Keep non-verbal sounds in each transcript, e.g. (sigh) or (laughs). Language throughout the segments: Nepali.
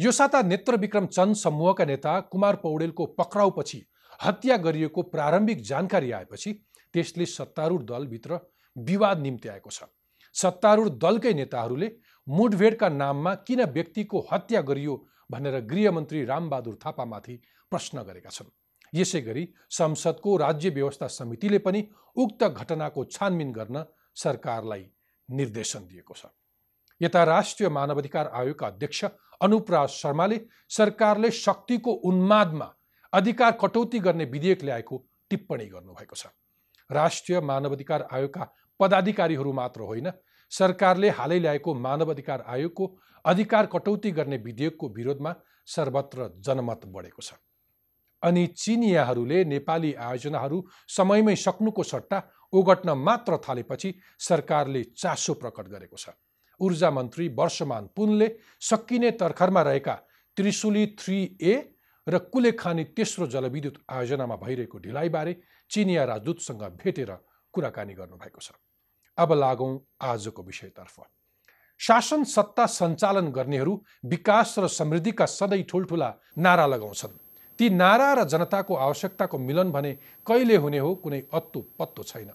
यो साता नेत्र चन्द समूहका नेता कुमार पौडेलको पक्राउपछि हत्या गरिएको प्रारम्भिक जानकारी आएपछि त्यसले सत्तारूढ दलभित्र विवाद निम्ति आएको छ। सत्तारूढ दलकै नेताहरूले मुठभेडका नाममा किन व्यक्तिको हत्या गरियो भनेर गृहमन्त्री रामबहादुर थापामाथि प्रश्न गरेका छन्। यसै गरी संसदको राज्य व्यवस्था समितिले पनि उक्त घटनाको छानबिन गर्न सरकारलाई निर्देशन दिएको छ। यता राष्ट्रिय मानवाधिकार आयोगका अध्यक्ष अनुप्राज शर्माले सरकारले शक्तिको उन्मादमा अधिकार कटौती गर्ने विधेयक ल्याएको टिप्पणी गर्नुभएको छ। राष्ट्रिय मानवाधिकार आयोगका पदाधिकारीहरू मात्र होइन सरकारले हालै ल्याएको मानवाधिकार आयोगको अधिकार कटौती गर्ने विधेयकको विरोधमा सर्वत्र जनमत बढेको छ। अनि चिनियाहरूले नेपाली आयोजनाहरू समयमै सक्नुको सट्टा ओगट्न मात्र थालेपछि सरकारले चासो प्रकट गरेको छ। ऊर्जा मन्त्री वर्षमान पुनले सकिने तर्खरमा रहेका त्रिशुली थ्री ए र कुलेखानी तेस्रो जलविद्युत आयोजनामा भइरहेको ढिलाइबारे चिनिया राजदूतसँग भेटेर कुराकानी गर्नुभएको छ। अब लागौँ आजको विषयतर्फ। शासन सत्ता सञ्चालन गर्नेहरू विकास र समृद्धिका सधैँ ठुल्ठुला नारा लगाउँछन्। ती नारा र जनताको आवश्यकताको मिलन भने कहिले हुने हो कुनै अत्तो पत्तो छैन।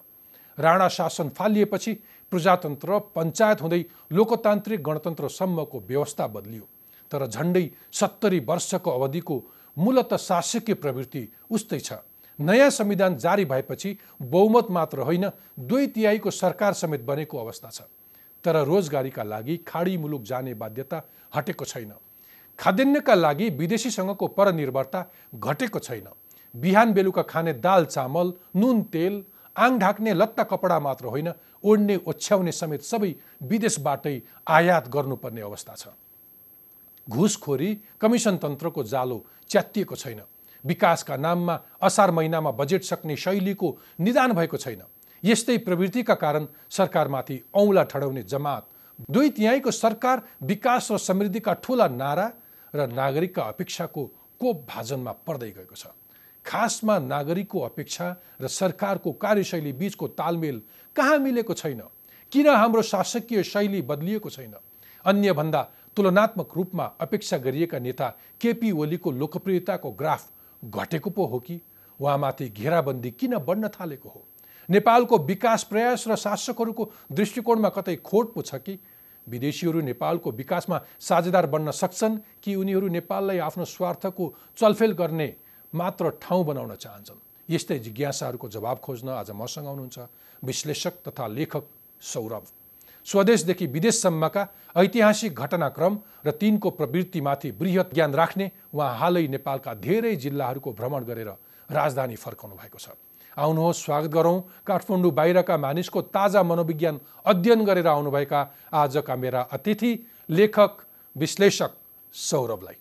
राणा शासन फालिएपछि प्रजातन्त्र पञ्चायत हुँदै लोकतान्त्रिक गणतन्त्रसम्मको व्यवस्था बदलियो। तर झन्डै सत्तरी वर्षको अवधिको मूलत शासकीय प्रवृत्ति उस्तै छ। नयाँ संविधान जारी भएपछि बहुमत मात्र होइन दुई तिहाईको सरकार समेत बनेको अवस्था छ। तर रोजगारीका लागि खाडी मुलुक जाने बाध्यता हटेको छैन। खाद्यान्नका लागि विदेशीसँगको परनिर्भरता घटेको छैन। बिहान बेलुका खाने दाल चामल नुन तेल आङ ढाक्ने लत्ता कपडा मात्र होइन ओढ्ने ओछ्याउने समेत सबै विदेशबाटै आयात गर्नुपर्ने अवस्था छ। घुसखोरी कमिसन तन्त्रको जालो च्यातिएको छैन। विकासका नाममा असार महिनामा बजेट सक्ने शैलीको निदान भएको छैन। यस्तै प्रवृत्तिका कारण सरकारमाथि औँला ठडाउने जमात दुई तिहाईको सरकार विकास र समृद्धिका ठुला नारा र नागरिकका अपेक्षाको कोप भाजनमा पर्दै गएको छ। खासमा नागरिकको अपेक्षा र सरकारको कार्यशैली बिचको तालमेल कहाँ मिलेको छैन? किन हाम्रो शासकीय शैली बदलिएको छैन? अन्यभन्दा तुलनात्मक रूपमा अपेक्षा गरिएका नेता केपी ओलीको लोकप्रियताको ग्राफ घटेको पो हो कि? उहाँमाथि घेराबन्दी किन बढ्न थालेको हो? नेपालको विकास प्रयास र शासकहरूको दृष्टिकोणमा कतै खोट पो छ कि? विदेशीहरू नेपालको विकासमा साझेदार बन्न सक्छन् कि उनीहरू नेपाललाई आफ्नो स्वार्थको चलफेल गर्ने मात्र ठाउँ बनाउन चाहन्छन्? यस्तै जिज्ञासाहरूको जवाब खोज्न आज मसँग आउनुहुन्छ विश्लेषक तथा लेखक सौरभ। स्वदेशदेखि विदेशसम्मका ऐतिहासिक घटनाक्रम र तिनको प्रवृत्तिमाथि बृहत ज्ञान राख्ने उहाँ हालै नेपालका धेरै जिल्लाहरूको भ्रमण गरेर राजधानी फर्काउनु भएको छ। आउनुहोस् स्वागत गरौँ। काठमाडौँ बाहिरका मानिसको ताजा मनोविज्ञान अध्ययन गरेर आउनुभएका आजका मेरा अतिथि लेखक विश्लेषक सौरभलाई।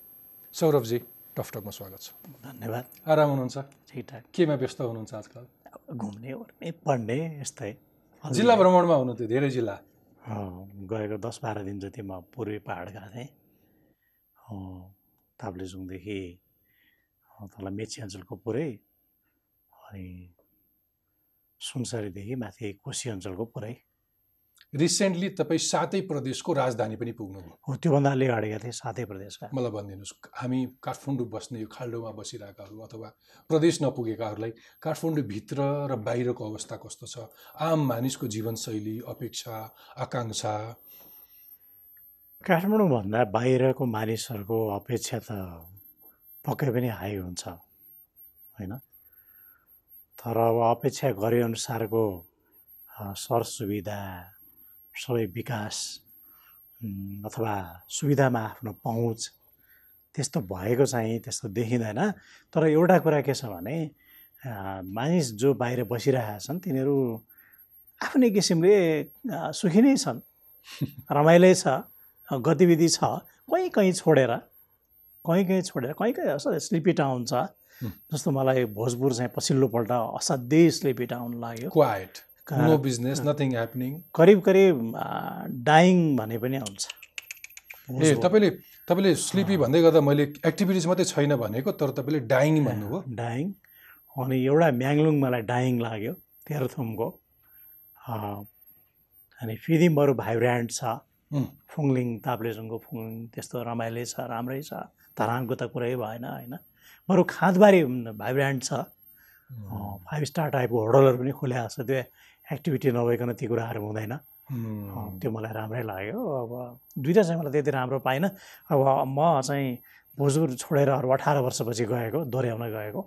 सौरभजी टकटकमा स्वागत छ। धन्यवाद। आराम हुनुहुन्छ? ठिकठाक। केमा व्यस्त हुनुहुन्छ आजकल? घुम्ने ओर्ने पढ्ने यस्तै जिल्ला भ्रमणमा हुनुहुन्थ्यो धेरै जिल्ला? गएको दस बाह्र दिन जति म पूर्वी पाहाड गएको थिएँ ताप्लेजुङदेखि तल मेची अञ्चलको पुरै अनि सुनसरीदेखि माथि कोशी अञ्चलको पुरै। रिसेन्टली तपाईँ सातै प्रदेशको राजधानी पनि पुग्नुभयो। हो त्योभन्दा अलि अगाडि गएको थिएँ सातै प्रदेशका। मलाई भनिदिनुहोस् हामी काठमाडौँ बस्ने यो खाल्डोमा बसिरहेकाहरू अथवा प्रदेश नपुगेकाहरूलाई काठमाडौँभित्र र बाहिरको अवस्था कस्तो छ? आम मानिसको जीवनशैली अपेक्षा आकाङ्क्षा? काठमाडौँभन्दा बाहिरको मानिसहरूको अपेक्षा त पक्कै पनि हाई हुन्छ होइन? तर अब अपेक्षा गरे अनुसारको सरसुविधा सबै विकास अथवा सुविधामा आफ्नो पहुँच त्यस्तो भएको चाहिँ त्यस्तो देखिँदैन। तर एउटा कुरा के छ भने मानिस जो बाहिर बसिरहेका छन् तिनीहरू आफ्नै किसिमले सुखी नै छन्। रमाइलै छ गतिविधि छ। कहीँ कहीँ छोडेर कहीँ कहीँ छोडेर कहीँ कहीँ स्लिपी टाउन छ। जस्तो मलाई भोजपुर चाहिँ पछिल्लोपल्ट असाध्यै स्लिपी टाउन लाग्यो। Quiet. No business nothing happening करिब करिब डाइङ भने पनि आउँछ ए। तपाईँले तपाईँले स्लिपी भन्दै गर्दा मैले एक्टिभिटिज मात्रै छैन भनेको तर तपाईँले डाइङ भन्नुभयो। डाइङ अनि एउटा म्याङलुङ मलाई डाइङ लाग्यो तेह्रथुमको। अनि फिदिम बरु भाइब्रान्ड छ फुङलिङ ताप्लेजुङको फुङलिङ त्यस्तो रमाइलो छ राम्रै छ। धरानको त कुरै भएन होइन। बरु खाँदबारी भाइब्रान्ड छ। फाइभ स्टार टाइपको होटलहरू पनि खुल्या छ। त्यो एक्टिभिटी नभइकन ती कुराहरू हुँदैन। त्यो मलाई राम्रै लाग्यो। अब दुइटा चाहिँ मलाई त्यति राम्रो पाइनँ। अब म चाहिँ भोजपुर छोडेर अरू अठार वर्षपछि गएको दोहोऱ्याउन गएको।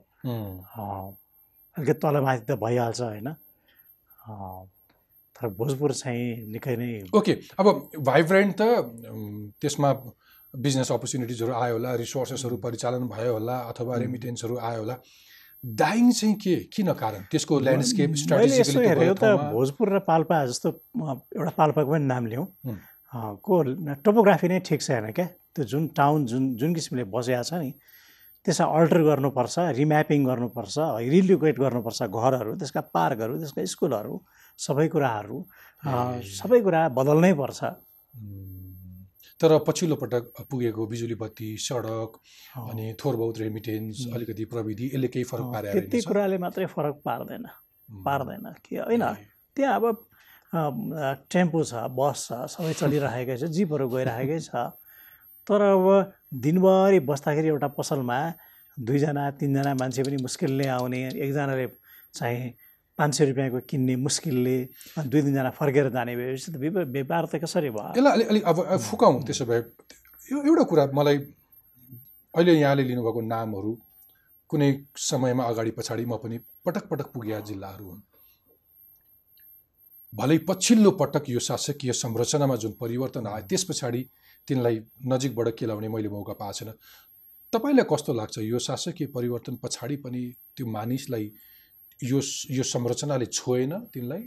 अलिकति तलमाथि त भइहाल्छ होइन? तर भोजपुर चाहिँ निकै नै ओके अब भाइब्रेन्ट त त्यसमा बिजनेस अपर्च्युनिटिजहरू आयो होला रिसोर्सेसहरू परिचालन भयो होला अथवा. रेमिटेन्सहरू आयो होला। डाइङ चाहिँ के? किन कारण? त्यसको ल्यान्डस्केप मैले यसो हेरेको त भोजपुर र पाल्पा जस्तो एउटा पाल्पाको पनि नाम लिउँ। को टोपोग्राफी नै ठिक छैन क्या? त्यो जुन टाउन जुन जुन किसिमले बसेको छ नि त्यसलाई अल्टर गर्नुपर्छ रिम्यापिङ गर्नुपर्छ रिलोकेट गर्नुपर्छ घरहरू त्यसका पार्कहरू त्यसका स्कुलहरू सबै कुराहरू। सबै कुरा बदल्नै पर्छ। तर पछिल्लो पटक पुगेको बिजुली बत्ती सडक अनि थोर बहुत रेमिटेन्स। अलिकति प्रविधि यसले केही फरक अँ, पारे त्यति कुराले मात्रै फरक पार्दैन। पार्दैन कि होइन? त्यहाँ अब टेम्पो छ बस छ सबै चलिरहेकै छ जिपहरू गइरहेकै छ। तर अब दिनभरि बस्दाखेरि एउटा पसलमा दुईजना तिनजना मान्छे पनि मुस्किलले आउने एकजनाले चाहिँ पाँच सय रुपियाँको किन्ने मुस्किलले दुई तिनजना फर्केर जाने भएपछि त व्यापार त कसरी भयो? यसलाई अलिक अलिक अब फुकाउँ त्यसो भए। यो एउटा कुरा मलाई अहिले यहाँले लिनुभएको नामहरू कुनै समयमा अगाडि पछाडि म पनि पटक पटक पुगेका जिल्लाहरू हुन्। भलै पछिल्लो पटक यो शासकीय संरचनामा जुन परिवर्तन आयो त्यस पछाडि तिनलाई नजिकबाट केलाउने मैले मौका पाएको छैन। तपाईँलाई कस्तो लाग्छ? यो शासकीय परिवर्तन पछाडि पनि त्यो मानिसलाई यो यो संरचनाले छोएन तिनलाई?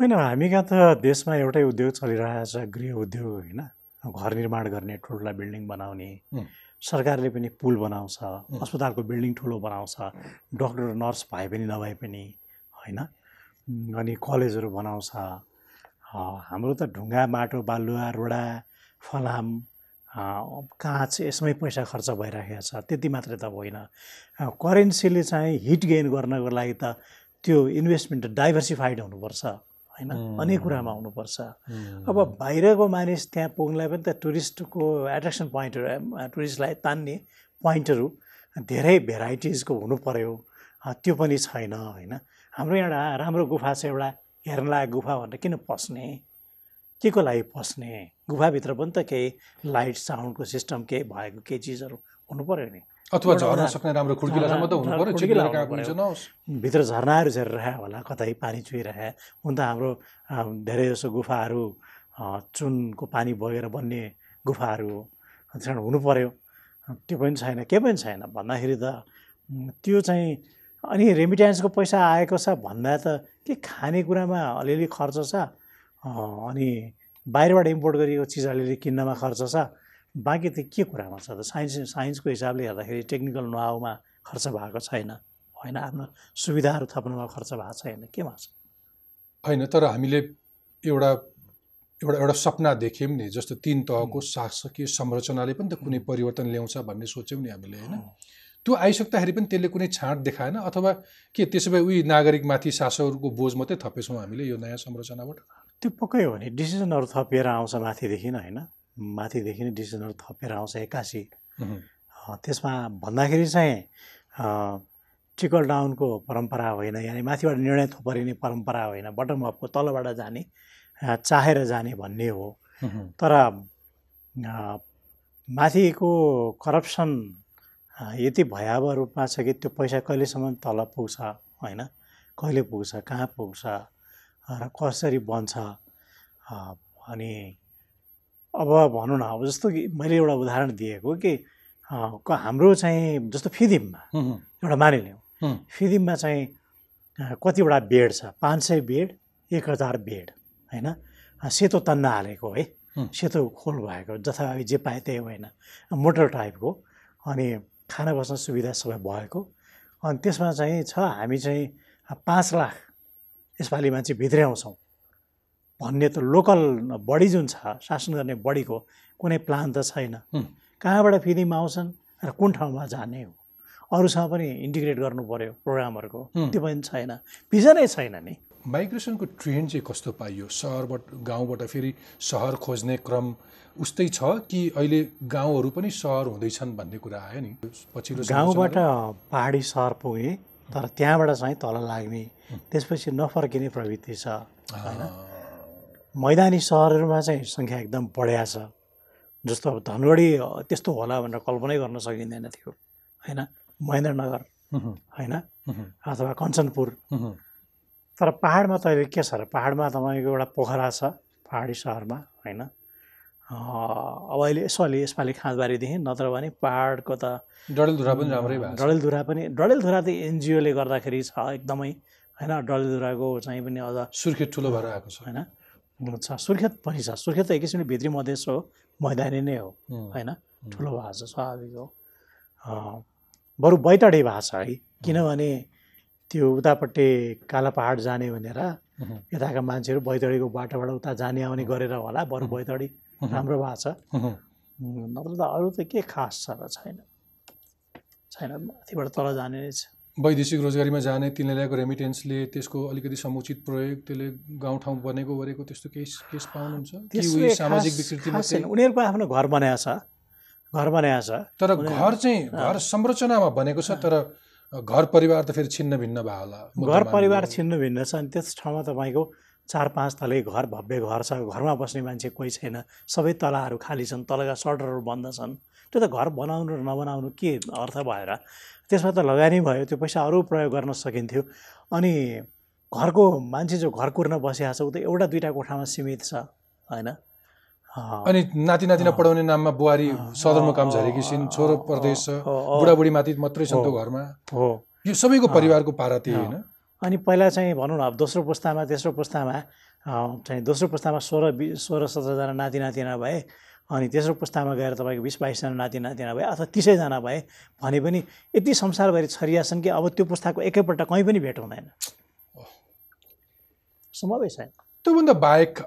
होइन हामी कहाँ त देशमा एउटै उद्योग चलिरहेको छ गृह उद्योग होइन। घर निर्माण गर्ने ठुल्ठुला बिल्डिङ बनाउने। सरकारले पनि पुल बनाउँछ। अस्पतालको बिल्डिङ ठुलो बनाउँछ डक्टर नर्स भए पनि नभए पनि होइन। अनि कलेजहरू बनाउँछ। हाम्रो त ढुङ्गा माटो बालुवा रोडा फलाम काँच यसमै पैसा खर्च भइरहेको छ त्यति मात्रै त होइन। करेन्सीले चाहिँ हिट गेन गर्नको लागि त त्यो इन्भेस्टमेन्ट डाइभर्सिफाइड हुनुपर्छ होइन। अनेक कुरामा हुनुपर्छ अब बाहिरको मानिस त्यहाँ पुग्नलाई पनि त टुरिस्टको एट्र्याक्सन पोइन्टहरू टुरिस्टलाई तान्ने पोइन्टहरू धेरै भेराइटिजको हुनु पऱ्यो त्यो पनि छैन होइन? हाम्रो एउटा राम्रो गुफा छ एउटा हेर्न लायक गुफा भनेर किन पस्ने? के को लागि पस्ने? गुफाभित्र पनि त केही लाइट साउन्डको सिस्टम केही भएको केही चिजहरू हुनु पऱ्यो नि। अथवा झर्न सक्ने राम्रो भित्र झरनाहरू झरिरहे होला कतै पानी चुहिरहे हुन त हाम्रो धेरै जसो गुफाहरू चुनको पानी बगेर बन्ने गुफाहरू हो त्यसमा हुनु पऱ्यो त्यो पनि छैन के पनि छैन। भन्दाखेरि त त्यो चाहिँ अनि रेमिट्यान्सको पैसा आएको छ भन्दा त के खानेकुरामा अलिअलि खर्च छ? अनि बाहिरबाट इम्पोर्ट गरिएको चिज अलिअलि किन्नमा खर्च छ। बाँकी त के कुरामा छ त? साइन्स साइन्सको हिसाबले हेर्दाखेरि टेक्निकल नआउमा खर्च भएको छैन। होइन आफ्नो सुविधाहरू थप्नुमा खर्च भएको छैन। केमा छ? होइन तर हामीले एउटा एउटा एउटा सपना देख्यौँ नि जस्तो तिन तहको शासकीय संरचनाले पनि त कुनै परिवर्तन ल्याउँछ भन्ने सोच्यौँ नि हामीले होइन? त्यो आइसक्दाखेरि पनि त्यसले कुनै छाँट देखाएन अथवा के त्यसो भए उही नागरिकमाथि शासकहरूको बोझ मात्रै थपेछौँ हामीले यो नयाँ संरचनाबाट? त्यो पक्कै हो नि डिसिजनहरू थपिएर आउँछ माथिदेखि होइन? माथिदेखि नै डिसिजनहरू थपेर आउँछ एक्कासी। त्यसमा भन्दाखेरि चाहिँ अँ, ट्रिकल डाउनको परम्परा होइन यानि माथिबाट निर्णय थोपरिने परम्परा होइन बटम अपको तलबाट जाने चाहेर जाने भन्ने हो। तर माथिको करप्सन यति भयावह रूपमा छ कि त्यो पैसा कहिलेसम्म तल पुग्छ होइन? कहिले पुग्छ कहाँ पुग्छ? र कसरी बन्छ? अनि अब भनौँ न अब जस्तो कि मैले एउटा उदाहरण दिएको कि हाम्रो चाहिँ जस्तो फिदिममा। एउटा मानिलिउँ। फिदिममा चाहिँ कतिवटा बेड छ? पाँच सय बेड एक हजार बेड होइन? सेतो तन्ना हालेको है। हुँ। सेतो खोल भएको जथाभावी जे पाए त्यही होइन? मोटर टाइपको अनि खाना बस्न सुविधा सबै भएको। अनि त्यसमा चाहिँ छ हामी चाहिँ पाँच लाख यसपालि मान्छे भित्रै आउँछौँ। भन्ने त लोकल बडी जुन छ शासन गर्ने बडीको कुनै प्लान त छैन। कहाँबाट फिदिममा आउँछन् र कुन ठाउँमा जाने हो? अरूसँग पनि इन्टिग्रेट गर्नु पर्यो प्रोग्रामहरूको। त्यो पनि छैन। भिजनै छैन नि। माइग्रेसनको ट्रेन्ड चाहिँ कस्तो पाइयो? सहरबाट गाउँबाट फेरि सहर खोज्ने क्रम उस्तै छ कि अहिले गाउँहरू पनि सहर हुँदैछन् भन्ने कुरा आयो नि? पछिल्लो गाउँबाट पहाडी सहर पुगेँ तर त्यहाँबाट चाहिँ तल लाग्ने। त्यसपछि नफर्किने प्रवृत्ति छ संरचना- मैदानी सहरहरूमा चाहिँ सङ्ख्या एकदम बढिया छ। जस्तो अब धनगढी त्यस्तो होला भनेर कल्पनै गर्न सकिँदैन थियो होइन? महेन्द्रनगर होइन? अथवा कञ्चनपुर। तर पाहाडमा त अहिले के छ र? पाहाडमा तपाईँको एउटा पोखरा छ पहाडी सहरमा होइन? अब अहिले यसो अलि यसपालि खाँदबारीदेखि नत्र भने पाहाडको त डडेलधुरा पनि राम्रै छ। डडेलधुरा पनि डडेलधुरा त एनजिओले गर्दाखेरि छ एकदमै होइन? डडेलधुराको चाहिँ पनि अझ सुर्खेत ठुलो भएर आएको छ। होइन? छ। सुर्खेत पनि छ। सुर्खेत त एक किसिमले भित्री मधेस हो मैदानी नै हो होइन? ठुलो भएको छ स्वाभाविक हो। बरु बैतडी भएको छ है किनभने त्यो उतापट्टि काला पहाड जाने भनेर यताका मान्छेहरू बैतडीको बाटोबाट उता जाने आउने गरेर होला बरु बैतडी। (laughs) राम्रो उम्, (laughs) नत्र त अरू त के खास छ र छैन। छैन माथिबाट तल जाने नै छ। वैदेशिक रोजगारीमा जाने तिनले ल्याएको रेमिटेन्सले त्यसको अलिकति समुचित प्रयोग त्यसले गाउँठाउँ बनेको गरेको त्यस्तो केही केस पाउनुहुन्छ? सामाजिक विकृति उनीहरूको आफ्नो घर बनाएको छ। घर बनाएको छ। तर घर चाहिँ घर संरचनामा बनेको छ तर घर परिवार त फेरि छिन्न भिन्न भयो होला। घर परिवार। छिन्न भिन्न छ अनि त्यस ठाउँमा तपाईँको चार पाँच तले घर भव्य घर छ। घरमा बस्ने मान्छे कोही छैन। सबै तलाहरू खाली छन् तलका सटरहरू बन्द छन्। त्यो त घर बनाउनु र नबनाउनु के अर्थ भएर? त्यसमा त लगानी भयो त्यो पैसा अरू प्रयोग गर्न सकिन्थ्यो। अनि घरको मान्छे जो घर कुर्न बसिरहेको छ ऊ त एउटा दुइटा कोठामा सीमित छ होइन? अनि नाति नातिना पढाउने नाममा बुहारी सदरमुकाम झरेकी छिन् छोरो प्रदेश छ। अँ, अँ, बुढाबुढी माथि मात्रै छन् त्यो। घरमा। हो। यो सबैको परिवारको पारा त्यही। होइन? अनि पहिला चाहिँ भनौँ न अब दोस्रो पुस्तामा तेस्रो पुस्तामा चाहिँ दोस्रो पुस्तामा सोह्र बि सोह्र सत्रजना नाति नातिना भए अनि तेस्रो पुस्तामा गएर तपाईँको बिस बाइसजना नाति नातिना भए अथवा तिसैजना भए भने पनि यति संसारभरि छरिया छन् कि अब त्यो पुस्ताको एकैपल्ट कहीँ पनि भेट हुँदैन। सम्भवै छैन। त्योभन्दा बाहेक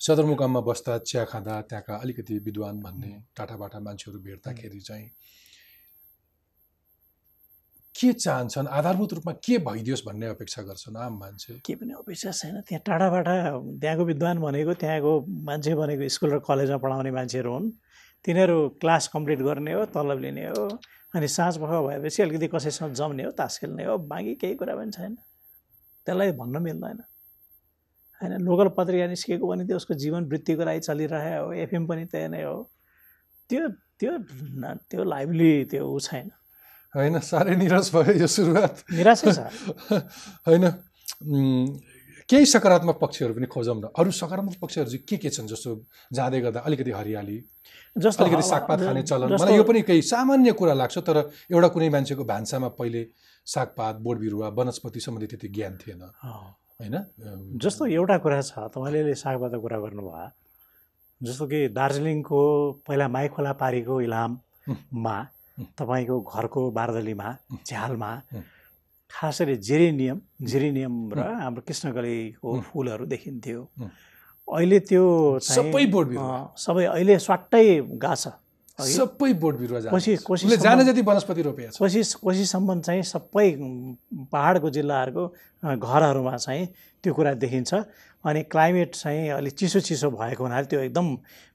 सदरमुकाममा बस्दा चिया खाँदा त्यहाँका अलिकति विद्वान भन्ने टाटाबाटा मान्छेहरू भेट्दाखेरि चाहिँ के चाहन्छन्? आधारभूत रूपमा के भइदियोस् भन्ने अपेक्षा गर्छन् आम मान्छे? के पनि अपेक्षा छैन। त्यहाँ टाढाबाट त्यहाँको विद्वान भनेको त्यहाँको मान्छे भनेको स्कुल र कलेजमा पढाउने मान्छेहरू हुन्। तिनीहरू क्लास कम्प्लिट गर्ने हो तलब लिने हो अनि साँझ पख भएपछि अलिकति कसैसँग जम्ने हो तास खेल्ने हो बाँकी केही कुरा पनि छैन। त्यसलाई भन्न मिल्दैन। होइन लोकल पत्रिका निस्केको भने त्यो उसको जीवन वृत्तिको लागि चलिरहेको हो एफएम पनि त्यही नै हो। त्यो त्यो त्यो लाइभली त्यो ऊ छैन। होइन साह्रै निराश भयो यो सुरुवात। निराशै छ। (laughs) होइन केही सकारात्मक पक्षहरू पनि खोजौँ न। अरू सकारात्मक पक्षहरू चाहिँ के के छन् जस्तो जाँदै गर्दा अलिकति हरियाली जस्तो अलिकति सागपात खाने चलन। मलाई यो पनि केही सामान्य कुरा लाग्छ तर एउटा कुनै मान्छेको भान्सामा पहिले सागपात बोट बिरुवा वनस्पति सम्बन्धी त्यति ज्ञान थिएन। होइन? जस्तो एउटा कुरा छ तपाईँले सागपातको कुरा गर्नुभयो। जस्तो कि दार्जिलिङको पहिला माई खोला पारीको इलाममा। तपाईँको घरको बारदलीमा झ्यालमा। खास गरी जेरिनियम जेरिनियम र हाम्रो कृष्णकलीको हुँ। फुलहरू देखिन्थ्यो। अहिले त्यो सबै बोट बिरुवा। सबै अहिले स्वाट्टै गाछ सबै बोट बिरुवा कोसी- जाने जति वनस्पति रोपेको छ। कोसी कोसीसम्म चाहिँ सबै पहाडको जिल्लाहरूको घरहरूमा चाहिँ त्यो कुरा देखिन्छ। अनि क्लाइमेट चाहिँ अलिक चिसो चिसो भएको हुनाले त्यो एकदम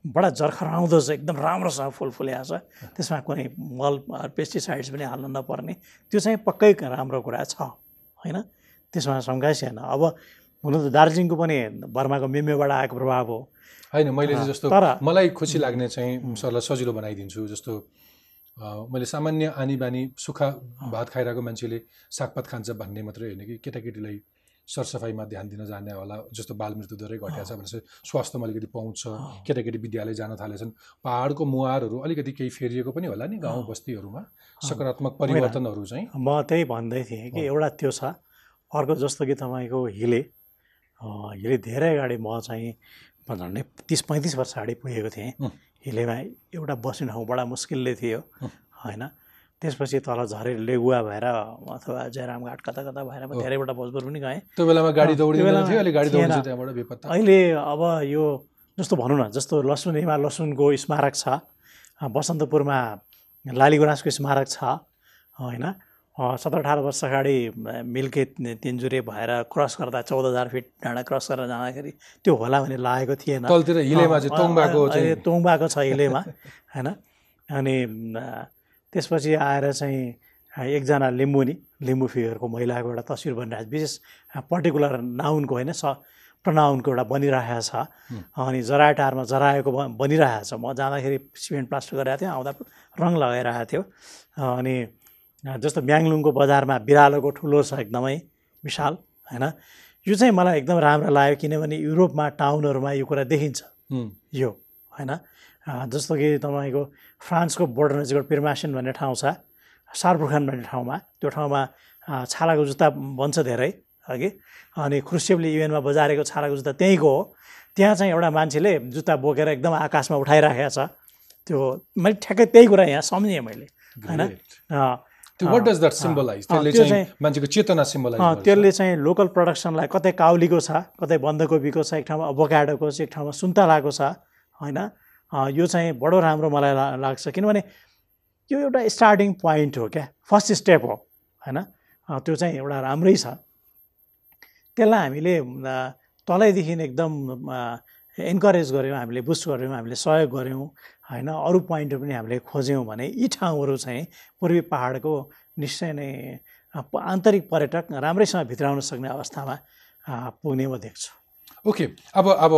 बडा जर्खराउँदो छ एकदम राम्रोसँग फुल फुलेको छ त्यसमा कुनै मल पेस्टिसाइड्स पनि हाल्नु नपर्ने। त्यो चाहिँ पक्कै राम्रो कुरा छ होइन? त्यसमा शङ्का छैन। अब हुन त दार्जिलिङको पनि बर्माको मेमेबाट आएको प्रभाव हो। होइन मैले जस्तो तर- मलाई खुसी लाग्ने चाहिँ सरलाई सजिलो बनाइदिन्छु। जस्तो मैले सामान्य आनी बानी सुक्खा भात खाइरहेको मान्छेले सागपात खान्छ भन्ने मात्रै होइन कि केटाकेटीलाई सरसफाइमा ध्यान दिन जाने होला जस्तो बाल मृत्यु दरै घटेको छ भनेपछि स्वास्थ्यमा अलिकति पहुँच छ अँ। केटाकेटी विद्यालय जान थालेछन्। पहाडको मुहारहरू अलिकति केही फेरिएको पनि होला नि गाउँ बस्तीहरूमा सकारात्मक परिवर्तनहरू चाहिँ। म त्यही भन्दै थिएँ कि। एउटा त्यो छ। अर्को जस्तो कि तपाईँको हिले हिले धेरै अगाडि म चाहिँ झन्डै तिस पैँतिस वर्ष अगाडि पुगेको थिएँ. हिलेमा एउटा बस्ने ठाउँ बडा मुस्किलले थियो. होइन। त्यसपछि तल झरे लेगुवा भएर अथवा जयरामघाट कता कता भएर म. धेरैवटा भोजपुर पनि गएँ। त्यो बेलामा गाडी दौडिँदैन अहिले अब यो जस्तो भनौँ न जस्तो लसुन हिमाल लसुनको स्मारक छ बसन्तपुरमा लाली गुराँसको स्मारक छ होइन। सत्र अठार वर्ष अगाडि मिल्के तिनजुरे भएर क्रस गर्दा चौध हजार फिट डाँडा क्रस गरेर जाँदाखेरि त्यो होला भन्ने लागेको थिएन। तलतिर हिलेमा तोङबाको छ हिलेमा (laughs) होइन। अनि त्यसपछि आएर चाहिँ एकजना लिम्बुनी लिम्बू फिगरको महिलाको एउटा तस्विर बनिरहेको छ। विशेष पर्टिकुलर नाउनको होइन स प्रनाउनको एउटा बनिरहेको छ। अनि जराटारमा जराएको बनिरहेको छ। म जाँदाखेरि सिमेन्ट प्लास्टर गरेको थिएँ आउँदा रङ लगाइरहेको थियो। अनि जस्तो म्याङलुङको बजारमा बिरालोको ठुलो छ एकदमै विशाल होइन। यो चाहिँ मलाई एकदम राम्रो लाग्यो किनभने युरोपमा टाउनहरूमा यो कुरा देखिन्छ। यो होइन। जस्तो कि तपाईँको फ्रान्सको बोर्डर नजिक पिर्मासन भन्ने ठाउँ छ। सार्बुखान भन्ने ठाउँमा। त्यो ठाउँमा छालाको जुत्ता बन्छ धेरै अघि। अनि क्रुसेपले युएनमा बजारेको छालाको जुत्ता त्यहीँको हो। त्यहाँ चाहिँ एउटा मान्छेले जुत्ता बोकेर एकदम आकाशमा उठाइराखेको छ। त्यो मैले ठ्याक्कै त्यही कुरा यहाँ सम्झेँ मैले होइन? त्यसले त्यो चाहिँ लोकल प्रडक्सनलाई कतै काउलीको छ कतै बन्दाकोपीको छ एक ठाउँमा अभोकाडोको छ एक ठाउँमा सुन्तलाको छ होइन? यो चाहिँ बडो राम्रो मलाई लाग्छ किनभने यो एउटा स्टार्टिङ पोइन्ट हो क्या फर्स्ट स्टेप हो होइन? त्यो चाहिँ एउटा राम्रै छ। त्यसलाई हामीले तलैदेखि एकदम इन्करेज गऱ्यौँ हामीले बुस्ट गऱ्यौँ हामीले सहयोग गऱ्यौँ होइन? अरू पोइन्टहरू पनि हामीले खोज्यौँ भने यी ठाउँहरू चाहिँ पूर्वी पाहाडको निश्चय नै आन्तरिक पर्यटक राम्रैसँग भित्राउन सक्ने अवस्थामा पुग्ने म देख्छु। ओके। अब अब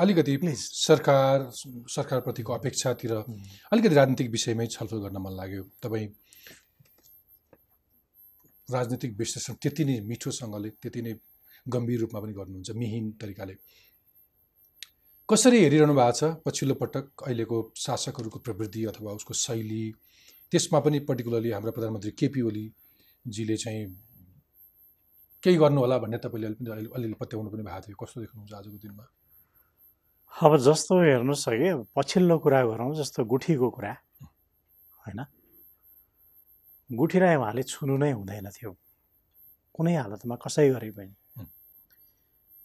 अलिकति. सरकार सरकारप्रतिको अपेक्षातिर अलिकति राजनीतिक विषयमै छलफल गर्न मन लाग्यो। तपाईँ राजनीतिक विश्लेषण त्यति नै मिठोसँगले त्यति नै गम्भीर रूपमा पनि गर्नुहुन्छ मिहिन तरिकाले। कसरी हेरिरहनु भएको छ पछिल्लो पटक अहिलेको शासकहरूको प्रवृत्ति अथवा उसको शैली? त्यसमा पनि पर्टिकुलरली हाम्रो प्रधानमन्त्री केपी ओलीजीले चाहिँ केही गर्नु होला भन्ने तपाईँले अलि अलि अलिअलि पत्याउनु पनि भएको थियो। कस्तो देख्नुहुन्छ आजको दिनमा? अब जस्तो हेर्नुहोस् कि पछिल्लो कुरा गरौँ जस्तो गुठीको कुरा होइन गुठीलाई उहाँले छुनु नै हुँदैन थियो कुनै हालतमा कसै गरे पनि हुँ।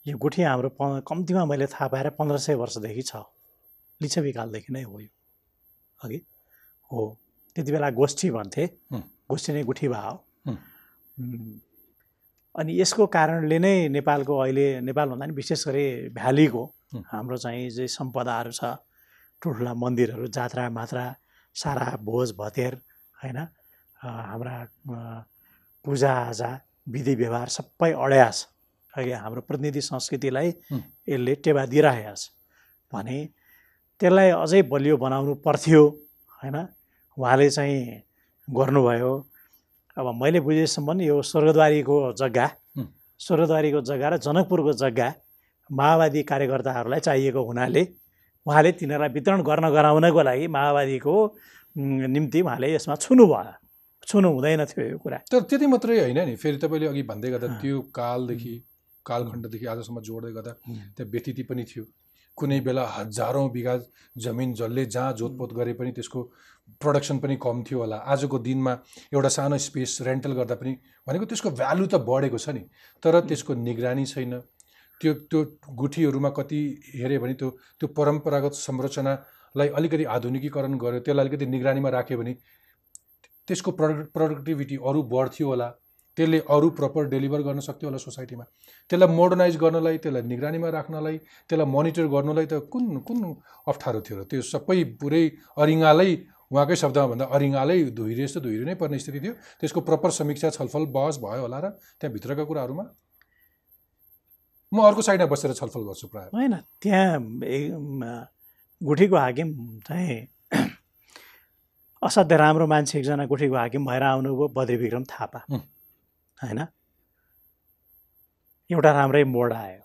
यो गुठी हाम्रो प कम्तीमा मैले थाहा पाएर पन्ध्र सय वर्षदेखि छ लिच्छवीकालदेखि नै हो यो अघि हो त्यति बेला गोष्ठी भन्थे हुँ। गोष्ठी नै गुठी भा हो हुँ। अनि यसको कारणले नै नेपालको अहिले नेपाल भन्दा नि विशेष गरी भ्यालीको हुँ। हाम्रो चाहिँ जे सम्पदाहरू छ ठुल्ठुला मन्दिरहरू जात्रा मात्रा सारा भोज भतेर होइन हाम्रा पूजाआजा विधि व्यवहार सबै अड्यास अहिले हाम्रो प्रतिनिधि संस्कृतिलाई। यसले टेवा दिइरहेको छ भने त्यसलाई अझै बलियो बनाउनु पर्थ्यो होइन उहाँले चाहिँ गर्नुभयो अब मैले बुझेसम्म यो स्वर्गद्वारीको जग्गा। स्वर्गद्वारीको जग्गा र जनकपुरको जग्गा माओवादी कार्यकर्ताहरूलाई चाहिएको हुनाले उहाँले तिनीहरूलाई वितरण गर्न गराउनको लागि माओवादीको निम्ति उहाँले यसमा छुनु भयो। छुनु हुँदैन थियो यो कुरा। तर त्यति मात्रै होइन नि फेरि तपाईँले अघि भन्दै गर्दा। त्यो कालदेखि कालखण्डदेखि आजसम्म जोड्दै गर्दा। त्यहाँ व्यतिथि पनि थियो। कुनै बेला हजारौँ बिघा जमिन जसले जहाँ जोतपोत गरे पनि त्यसको प्रडक्सन पनि कम थियो होला। आजको दिनमा एउटा सानो स्पेस रेन्टल गर्दा पनि भनेको त्यसको भ्यालु त बढेको छ नि। तर त्यसको निगरानी छैन। त्यो त्यो गुठीहरूमा कति हेऱ्यो भने त्यो त्यो परम्परागत संरचनालाई अलिकति आधुनिकीकरण गर्यो त्यसलाई अलिकति निगरानीमा राख्यो भने त्यसको प्रडक्ट प्रडक्टिभिटी अरू बढ्थ्यो होला। त्यसले अरू प्रपर डेलिभर गर्न सक्थ्यो होला सोसाइटीमा। त्यसलाई मोडर्नाइज गर्नलाई त्यसलाई निगरानीमा राख्नलाई त्यसलाई मोनिटर गर्नलाई त कुन कुन अप्ठ्यारो थियो र त्यो सबै पुरै अरिङ्गालै उहाँकै शब्दमा भन्दा अरिङ्गालै धुइरे जस्तो धुइरे नै पर्ने स्थिति थियो। त्यसको प्रपर समीक्षा छलफल बहस भयो होला र त्यहाँभित्रका कुराहरूमा म अर्को साइडमा बसेर छलफल गर्छु प्रायः। होइन त्यहाँ गुठीको हाकिम चाहिँ असाध्य राम्रो मान्छे एकजना गुठीको हाकिम भएर आउनुभयो बद्री विक्रम थापा। होइन? एउटा राम्रै मोड आयो।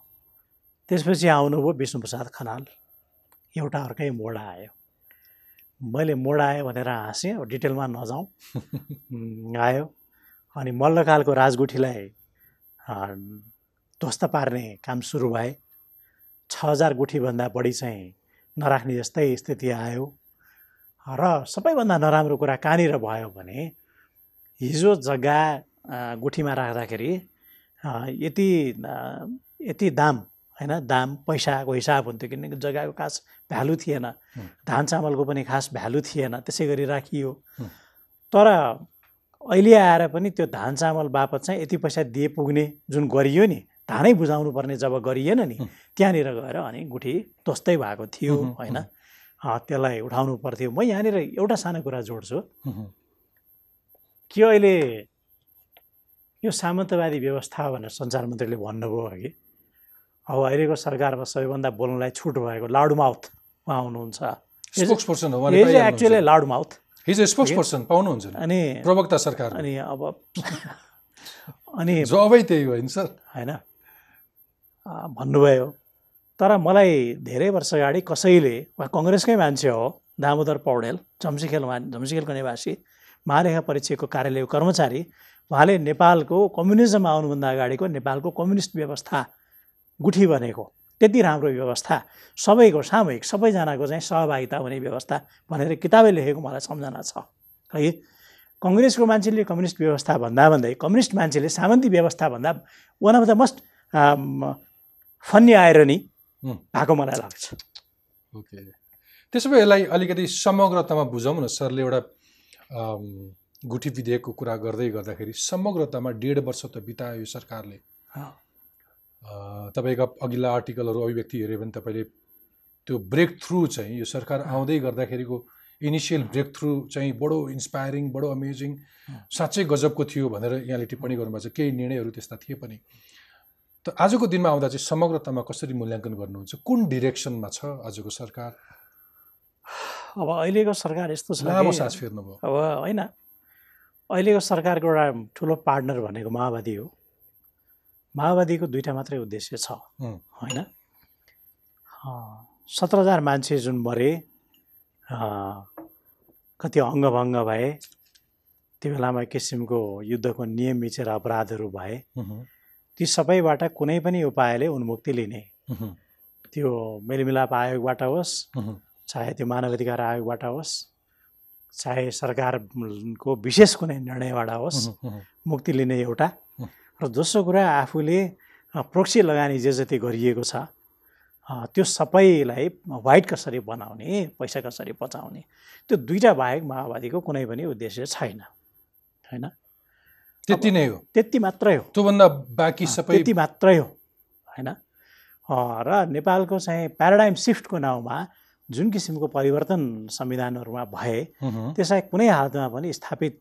त्यसपछि आउनुभयो विष्णुप्रसाद खनाल। एउटा अर्कै मोड आयो। मैले मोड आयो भनेर हाँसेँ अब डिटेलमा नजाउँ। (laughs) आयो। अनि मल्लकालको राजगुठीलाई ध्वस्त पार्ने काम सुरु भए छ हजार गुठीभन्दा बढी चाहिँ नराख्ने जस्तै स्थिति आयो र सबैभन्दा नराम्रो कुरा कहाँनिर भयो भने हिजो जग्गा गुठीमा राख्दाखेरि यति यति दाम होइन दाम पैसाको हिसाब हुन्थ्यो किनकि जग्गाको खास भ्यालु थिएन। धान चामलको पनि खास भ्यालु थिएन त्यसै गरी राखियो। तर अहिले आएर पनि त्यो धान चामल बापत चाहिँ यति पैसा दिए पुग्ने जुन गरियो नि धानै बुझाउनु पर्ने जब गरिएन नि। त्यहाँनिर गएर अनि गुठी ध्वस्तै भएको थियो होइन। त्यसलाई उठाउनु पर्थ्यो। म यहाँनिर एउटा सानो कुरा जोड्छु। कि अहिले यो सामन्तवादी व्यवस्था भनेर सञ्चार मन्त्रीले भन्नुभयो अघि? अब अहिलेको सरकारमा सबैभन्दा बोल्नलाई छुट भएको लाउड माउथ उहाँ हुनुहुन्छ। Actually loud mouth his spokesperson पाउनुहुन्छ अनि प्रवक्ता सरकार अनि अब (laughs) अनि जबै त्यही हो होइन सर? होइन। भन्नुभयो। तर मलाई धेरै वर्ष अगाडि कसैले उहाँ कङ्ग्रेसकै मान्छे हो दामोदर पौडेल झम्सिखेल झम्सिखेलको निवासी महालेखा परीक्षकको कार्यालयको कर्मचारी उहाँले नेपालको कम्युनिजम आउनुभन्दा अगाडिको नेपालको कम्युनिस्ट व्यवस्था गुठी बनेको त्यति राम्रो व्यवस्था सबैको सामूहिक सबैजनाको चाहिँ सहभागिता हुने व्यवस्था भनेर किताबै लेखेको मलाई सम्झना छ। है कङ्ग्रेसको मान्छेले कम्युनिस्ट व्यवस्था भन्दा भन्दै कम्युनिस्ट मान्छेले सामन्ती व्यवस्था भन्दा one of the most funny irony हुँ। भएको मलाई लाग्छ। ओके। त्यसो भए यसलाई अलिकति समग्रतामा बुझौँ न सरले एउटा गुठी विधेयकको कुरा गर्दै गर्दाखेरि समग्रतामा डेढ वर्ष त बितायो यो सरकारले तपाईँका अघिल्ला आर्टिकलहरू अभिव्यक्ति हेऱ्यो भने तपाईँले त्यो ब्रेक थ्रु चाहिँ यो सरकार आउँदै गर्दाखेरिको इनिसियल ब्रेक थ्रु चाहिँ बडो इन्सपायरिङ बडो अमेजिङ साँच्चै गजबको थियो भनेर यहाँले टिप्पणी गर्नुभएको छ। केही निर्णयहरू त्यस्ता थिए पनि। त आजको दिनमा आउँदा चाहिँ समग्रतामा कसरी मूल्याङ्कन गर्नुहुन्छ? कुन डिरेक्सनमा छ आजको सरकार? अब अहिलेको सरकार यस्तो छ लामो सास फेर्नुभयो। अब होइन। अहिलेको सरकारको एउटा ठुलो पार्टनर भनेको माओवादी हो। माओवादीको दुइटा मात्रै उद्देश्य छ। हुँ। होइन? सत्र हजार मान्छे जुन मरे कति अङ्गभङ्ग भए त्यो बेलामा किसिमको युद्धको नियम मिचेर अपराधहरू भए ती सबैबाट कुनै पनि उपायले उन्मुक्ति लिने। त्यो मेलमिलाप आयोगबाट होस् चाहे त्यो मानवाधिकार आयोगबाट होस् चाहे सरकारको विशेष कुनै निर्णयबाट होस् मुक्ति लिने एउटा। र दोस्रो कुरा आफूले प्रोक्सी लगानी जे जति गरिएको छ त्यो सबैलाई वाइट कसरी बनाउने पैसा कसरी बचाउने त्यो दुईवटा बाहेक माओवादीको कुनै पनि उद्देश्य छैन। होइन? त्यति नै हो। त्यति मात्रै हो। त्योभन्दा बाँकी सबै त्यति मात्रै हो होइन? र नेपालको चाहिँ प्याराडाइम सिफ्टको नाउँमा जुन किसिमको परिवर्तन संविधानहरूमा भए त्यसलाई कुनै हालतमा पनि स्थापित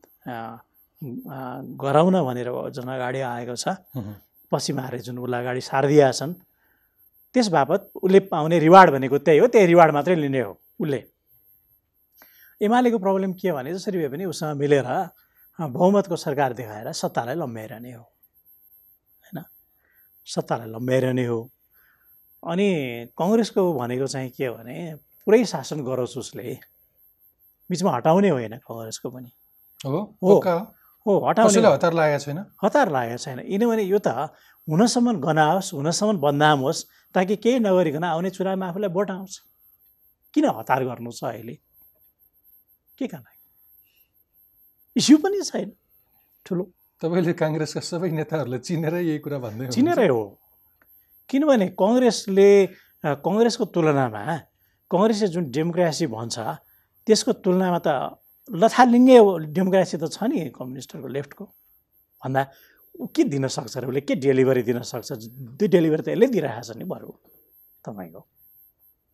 गराउन भनेर जुन अगाडि आएको छ। उहुँ, पश्चिमाहरूले जुन उसलाई अगाडि सारिदिएका छन् त्यस बापत उसले पाउने रिवार्ड भनेको त्यही हो त्यही रिवार्ड मात्रै लिने हो उसले। एमालेको प्रब्लम के भने जसरी भए पनि उसँग मिलेर बहुमतको सरकार देखाएर सत्तालाई लम्ब्याइरहने हो। होइन? सत्तालाई लम्ब्याइरहने हो। अनि कङ्ग्रेसको भनेको चाहिँ के हो भने पुरै शासन गरोस् उसले। बिचमा हटाउने होइन कङ्ग्रेसको पनि। हो? हो। हटाउने। हतार लागेको छैन? हतार लागेको छैन। किनभने यो त हुनसम्म गनाओस् हुनसम्म बदनाम होस् ताकि केही नगरिकन आउने चुनावमा आफूलाई भोट आउँछ। किन हतार गर्नु छ अहिले? के का लागि इस्यु पनि छैन। ठुलो। तपाईँले काङ्ग्रेसका सबै नेताहरूलाई चिनेरै यही कुरा भन्दै। चिनेरै हो। किनभने कङ्ग्रेसले कङ्ग्रेसको तुलनामा कङ्ग्रेसले जुन डेमोक्रेसी भन्छ त्यसको तुलनामा त लथालिङ्गे डेमोक्रेसी त छ नि कम्युनिस्टहरूको लेफ्टको। भन्दा ऊ के दिन सक्छ र उसले के डेलिभरी दिन सक्छ? त्यो डेलिभरी त यसले दिइरहेको छ नि बरु तपाईँको।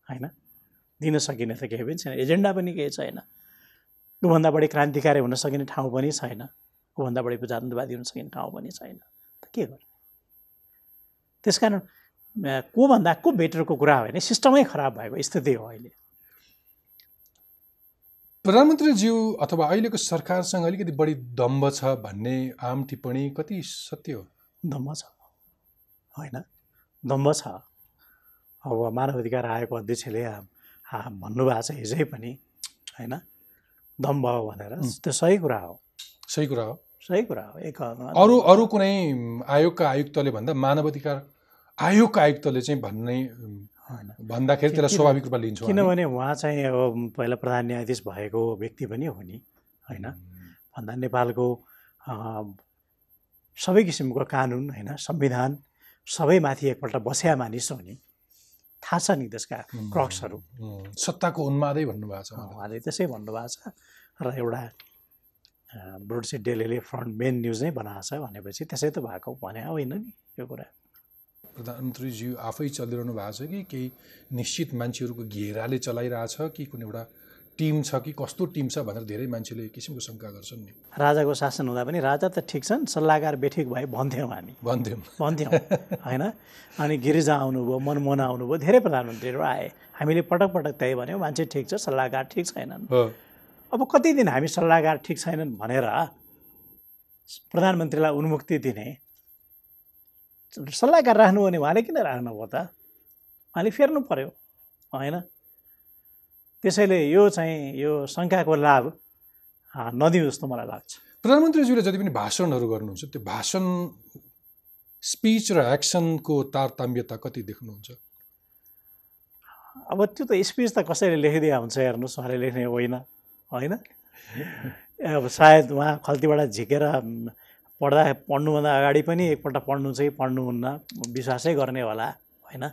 होइन? दिन सकिने त केही पनि छैन। एजेन्डा पनि केही छैन। ऊभन्दा बढी क्रान्तिकारी हुन सकिने ठाउँ पनि छैन। ऊभन्दा बढी प्रजातन्त्रवादी हुन सकिने ठाउँ पनि छैन। त के गर्ने? त्यस कारण कोभन्दा को बेटरको कुरा हो भने सिस्टमै खराब भएको स्थिति हो अहिले। प्रधानमन्त्रीज्यू अथवा अहिलेको सरकारसँग अलिकति बढी दम्ब छ भन्ने आम टिप्पणी कति सत्य हो? दम्ब छ। होइन दम्ब छ। अब मानव अधिकार आयोगको अध्यक्षले भन्नुभएको छ हिजै पनि होइन? दम्ब हो भनेर. त्यो सही कुरा हो सही कुरा हो सही कुरा हो एक अरू अरू कुनै आयोगका आयुक्तले भन्दा मानव अधिकार आयोगका आयुक्तले चाहिँ भन्ने भन्दाखेरि त्यसलाई स्वाभाविक रूपमा लिन्छौँ। किनभने उहाँ चाहिँ अब पहिला प्रधान न्यायाधीश भएको व्यक्ति पनि हो नि होइन भन्दा नेपालको सबै किसिमको कानुन होइन संविधान सबैमाथि एकपल्ट बस्या मानिस हो नि थाहा छ नि त्यसका क्रक्सहरू सत्ताको उन्मादै भन्नुभएको छ उहाँले। त्यसै भन्नुभएको छ र एउटा ब्रोडसिट डेलीले फ्रन्ट मेन न्युज नै बनाएको छ भनेपछि त्यसै त भएको भने होइन नि यो कुरा प्रधानमन्त्रीज्यू आफै चलिरहनु भएको छ कि केही निश्चित मान्छेहरूको घेराले चलाइरहेछ कि कुनै एउटा टिम छ कि कस्तो टिम छ भनेर धेरै मान्छेले किसिमको शङ्का गर्छन् नि। राजाको शासन हुँदा पनि राजा त ठिक छन् सल्लाहकार बेठिक भए भन्थ्यौँ हामी। भन्थ्यौँ। भन्थ्यौँ होइन? अनि गिरिजा आउनुभयो मनमोहन आउनुभयो धेरै प्रधानमन्त्रीहरू आए। हामीले पटक पटक त्यही भन्यौँ मान्छे ठिक छ सल्लाहकार ठिक छैनन्। हो। अब कति दिन हामी सल्लाहकार ठिक छैनन् भनेर प्रधानमन्त्रीलाई उन्मुक्ति दिने? सल्लाहकार राख्नु भने उहाँले किन राख्नुभयो त? उहाँले फेर्नु पर्यो होइन? त्यसैले यो चाहिँ यो शङ्काको लाभ नदिउँ जस्तो मलाई लाग्छ। प्रधानमन्त्रीज्यूले जति पनि भाषणहरू गर्नुहुन्छ त्यो भाषण स्पिच र एक्सनको तारतम्यता कति देख्नुहुन्छ? अब त्यो त स्पिच त कसैले लेखिदिया हुन्छ हेर्नुहोस् उहाँले लेख्ने होइन होइन? अब सायद उहाँ खल्तीबाट झिकेर पढ्दा पढ्नुभन्दा अगाडि पनि एकपल्ट पढ्नु चाहिँ पढ्नुहुन्न विश्वासै गर्ने होला होइन?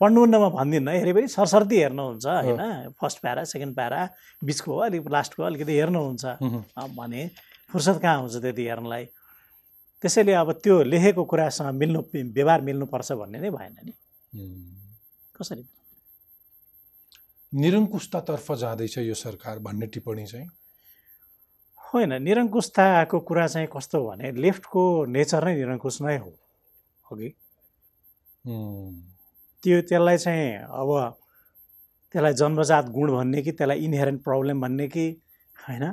पढ्नुहुन्न म भन्दिनँ। हेरे पनि सरसर्ती हेर्नुहुन्छ होइन? फर्स्ट प्यारा सेकेन्ड प्यारा बिचको अलिक लास्टको अलिकति हेर्नुहुन्छ। भने फुर्सद कहाँ हुन्छ त्यति हेर्नलाई? त्यसैले अब त्यो लेखेको कुरासँग मिल्नु व्यवहार मिल्नुपर्छ भन्ने नै भएन नि. कसरी? निरङ्कुशतातर्फ जाँदैछ यो सरकार भन्ने टिप्पणी चाहिँ? होइन निरङ्कुशताको कुरा चाहिँ कस्तो भने लेफ्टको नेचर नै निरङ्कुश नै हो। अघि. त्यो त्यसलाई चाहिँ अब त्यसलाई जन्मजात गुण भन्ने कि त्यसलाई इन्हेरेन्ट प्रब्लम भन्ने कि होइन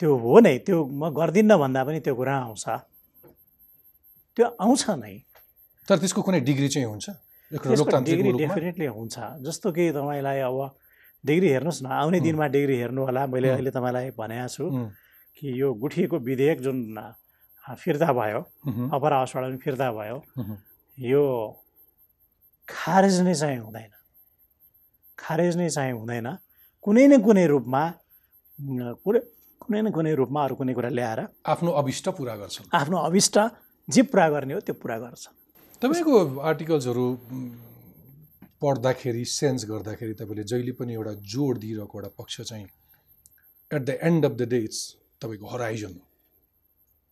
त्यो हो नै त्यो म गर्दिनँ भन्दा पनि त्यो कुरा आउँछ त्यो आउँछ नै तर त्यसको कुनै डिग्री चाहिँ हुन्छ डिग्री डेफिनेटली हुन्छ जस्तो कि तपाईँलाई अब डिग्री हेर्नुहोस् न आउने. दिनमा डिग्री हेर्नु होला मैले. अहिले तपाईँलाई भनेको छु. कि यो गुठीको विधेयक जुन फिर्ता भयो उहुँ. अपर हाउसबाट पनि फिर्ता भयो. यो खारेज नै चाहिँ हुँदैन। खारेज नै चाहिँ हुँदैन। कुनै न कुनै रूपमा कुनै कुनै न कुनै रूपमा अरू कुनै कुरा ल्याएर आफ्नो अभिष्ट पुरा गर्छन्। आफ्नो अभिष्ट जे पुरा गर्ने हो त्यो पुरा गर्छ तपाईँको आर्टिकल्सहरू पढ्दाखेरि सेन्स गर्दाखेरि तपाईँले जहिले पनि एउटा जोड दिइरहेको एउटा पक्ष चाहिँ at the end of the day it's तपाईँको हराइजन हो।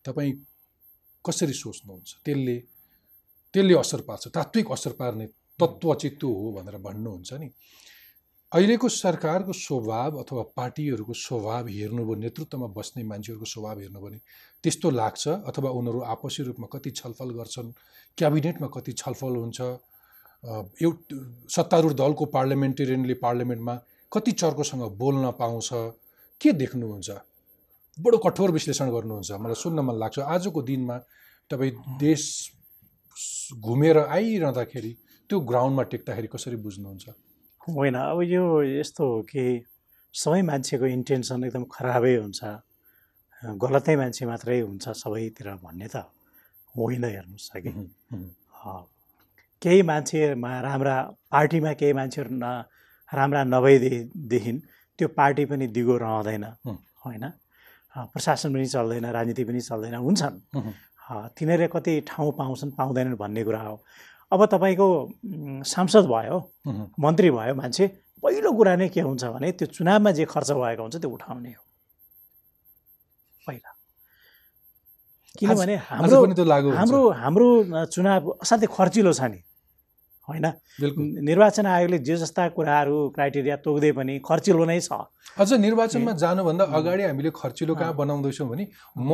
तपाईँ कसरी सोच्नुहुन्छ? त्यसले त्यसले असर पार्छ तात्विक असर पार्ने तत्त्व चाहिँ त्यो हो भनेर भन्नुहुन्छ नि। अहिलेको सरकारको स्वभाव अथवा पार्टीहरूको स्वभाव हेर्नुभयो नेतृत्वमा बस्ने मान्छेहरूको स्वभाव हेर्नुभयो भने त्यस्तो लाग्छ अथवा उनीहरू आपसी रूपमा कति छलफल गर्छन् क्याबिनेटमा कति छलफल हुन्छ एउटा सत्तारूढ दलको पार्लिमेन्टेरियनले पार्लिमेन्टमा कति चर्कोसँग बोल्न पाउँछ के देख्नुहुन्छ? बडो कठोर विश्लेषण गर्नुहुन्छ। मलाई सुन्न मन लाग्छ। आजको दिनमा तपाईँ देश घुमेर आइरहँदाखेरि त्यो ग्राउन्डमा टेक्दाखेरि कसरी बुझ्नुहुन्छ? होइन अब यो यस्तो हो कि सबै मान्छेको इन्टेन्सन एकदम खराबै हुन्छ। गलतै मान्छे मात्रै हुन्छ सबैतिर भन्ने त होइन हेर्नुहोस् अँ, केही मान्छेमा राम्रा पार्टीमा केही मान्छेहरू न राम्रा नभएदेखि त्यो पार्टी पनि दिगो रहँदैन हुँ। होइन? प्रशासन पनि चल्दैन राजनीति पनि चल्दैन हुन्छन्। तिनीहरूले कति ठाउँ पाउँछन् पाउँदैनन् भन्ने कुरा हो। अब तपाईँको सांसद भयो मन्त्री भयो मान्छे पहिलो कुरा नै के हुन्छ भने त्यो चुनावमा जे खर्च भएको हुन्छ त्यो उठाउने हो। पहिला। किनभने हाम्रो। हाम्रो हाम्रो चुनाव असाध्यै खर्चिलो छ नि होइन? निर्वाचन आयोगले जे जस्ता कुराहरू क्राइटेरिया तोक्दै पनि खर्चिलो नै छ। अझ निर्वाचनमा जानुभन्दा अगाडि हामीले खर्चिलो कहाँ बनाउँदैछौँ भने म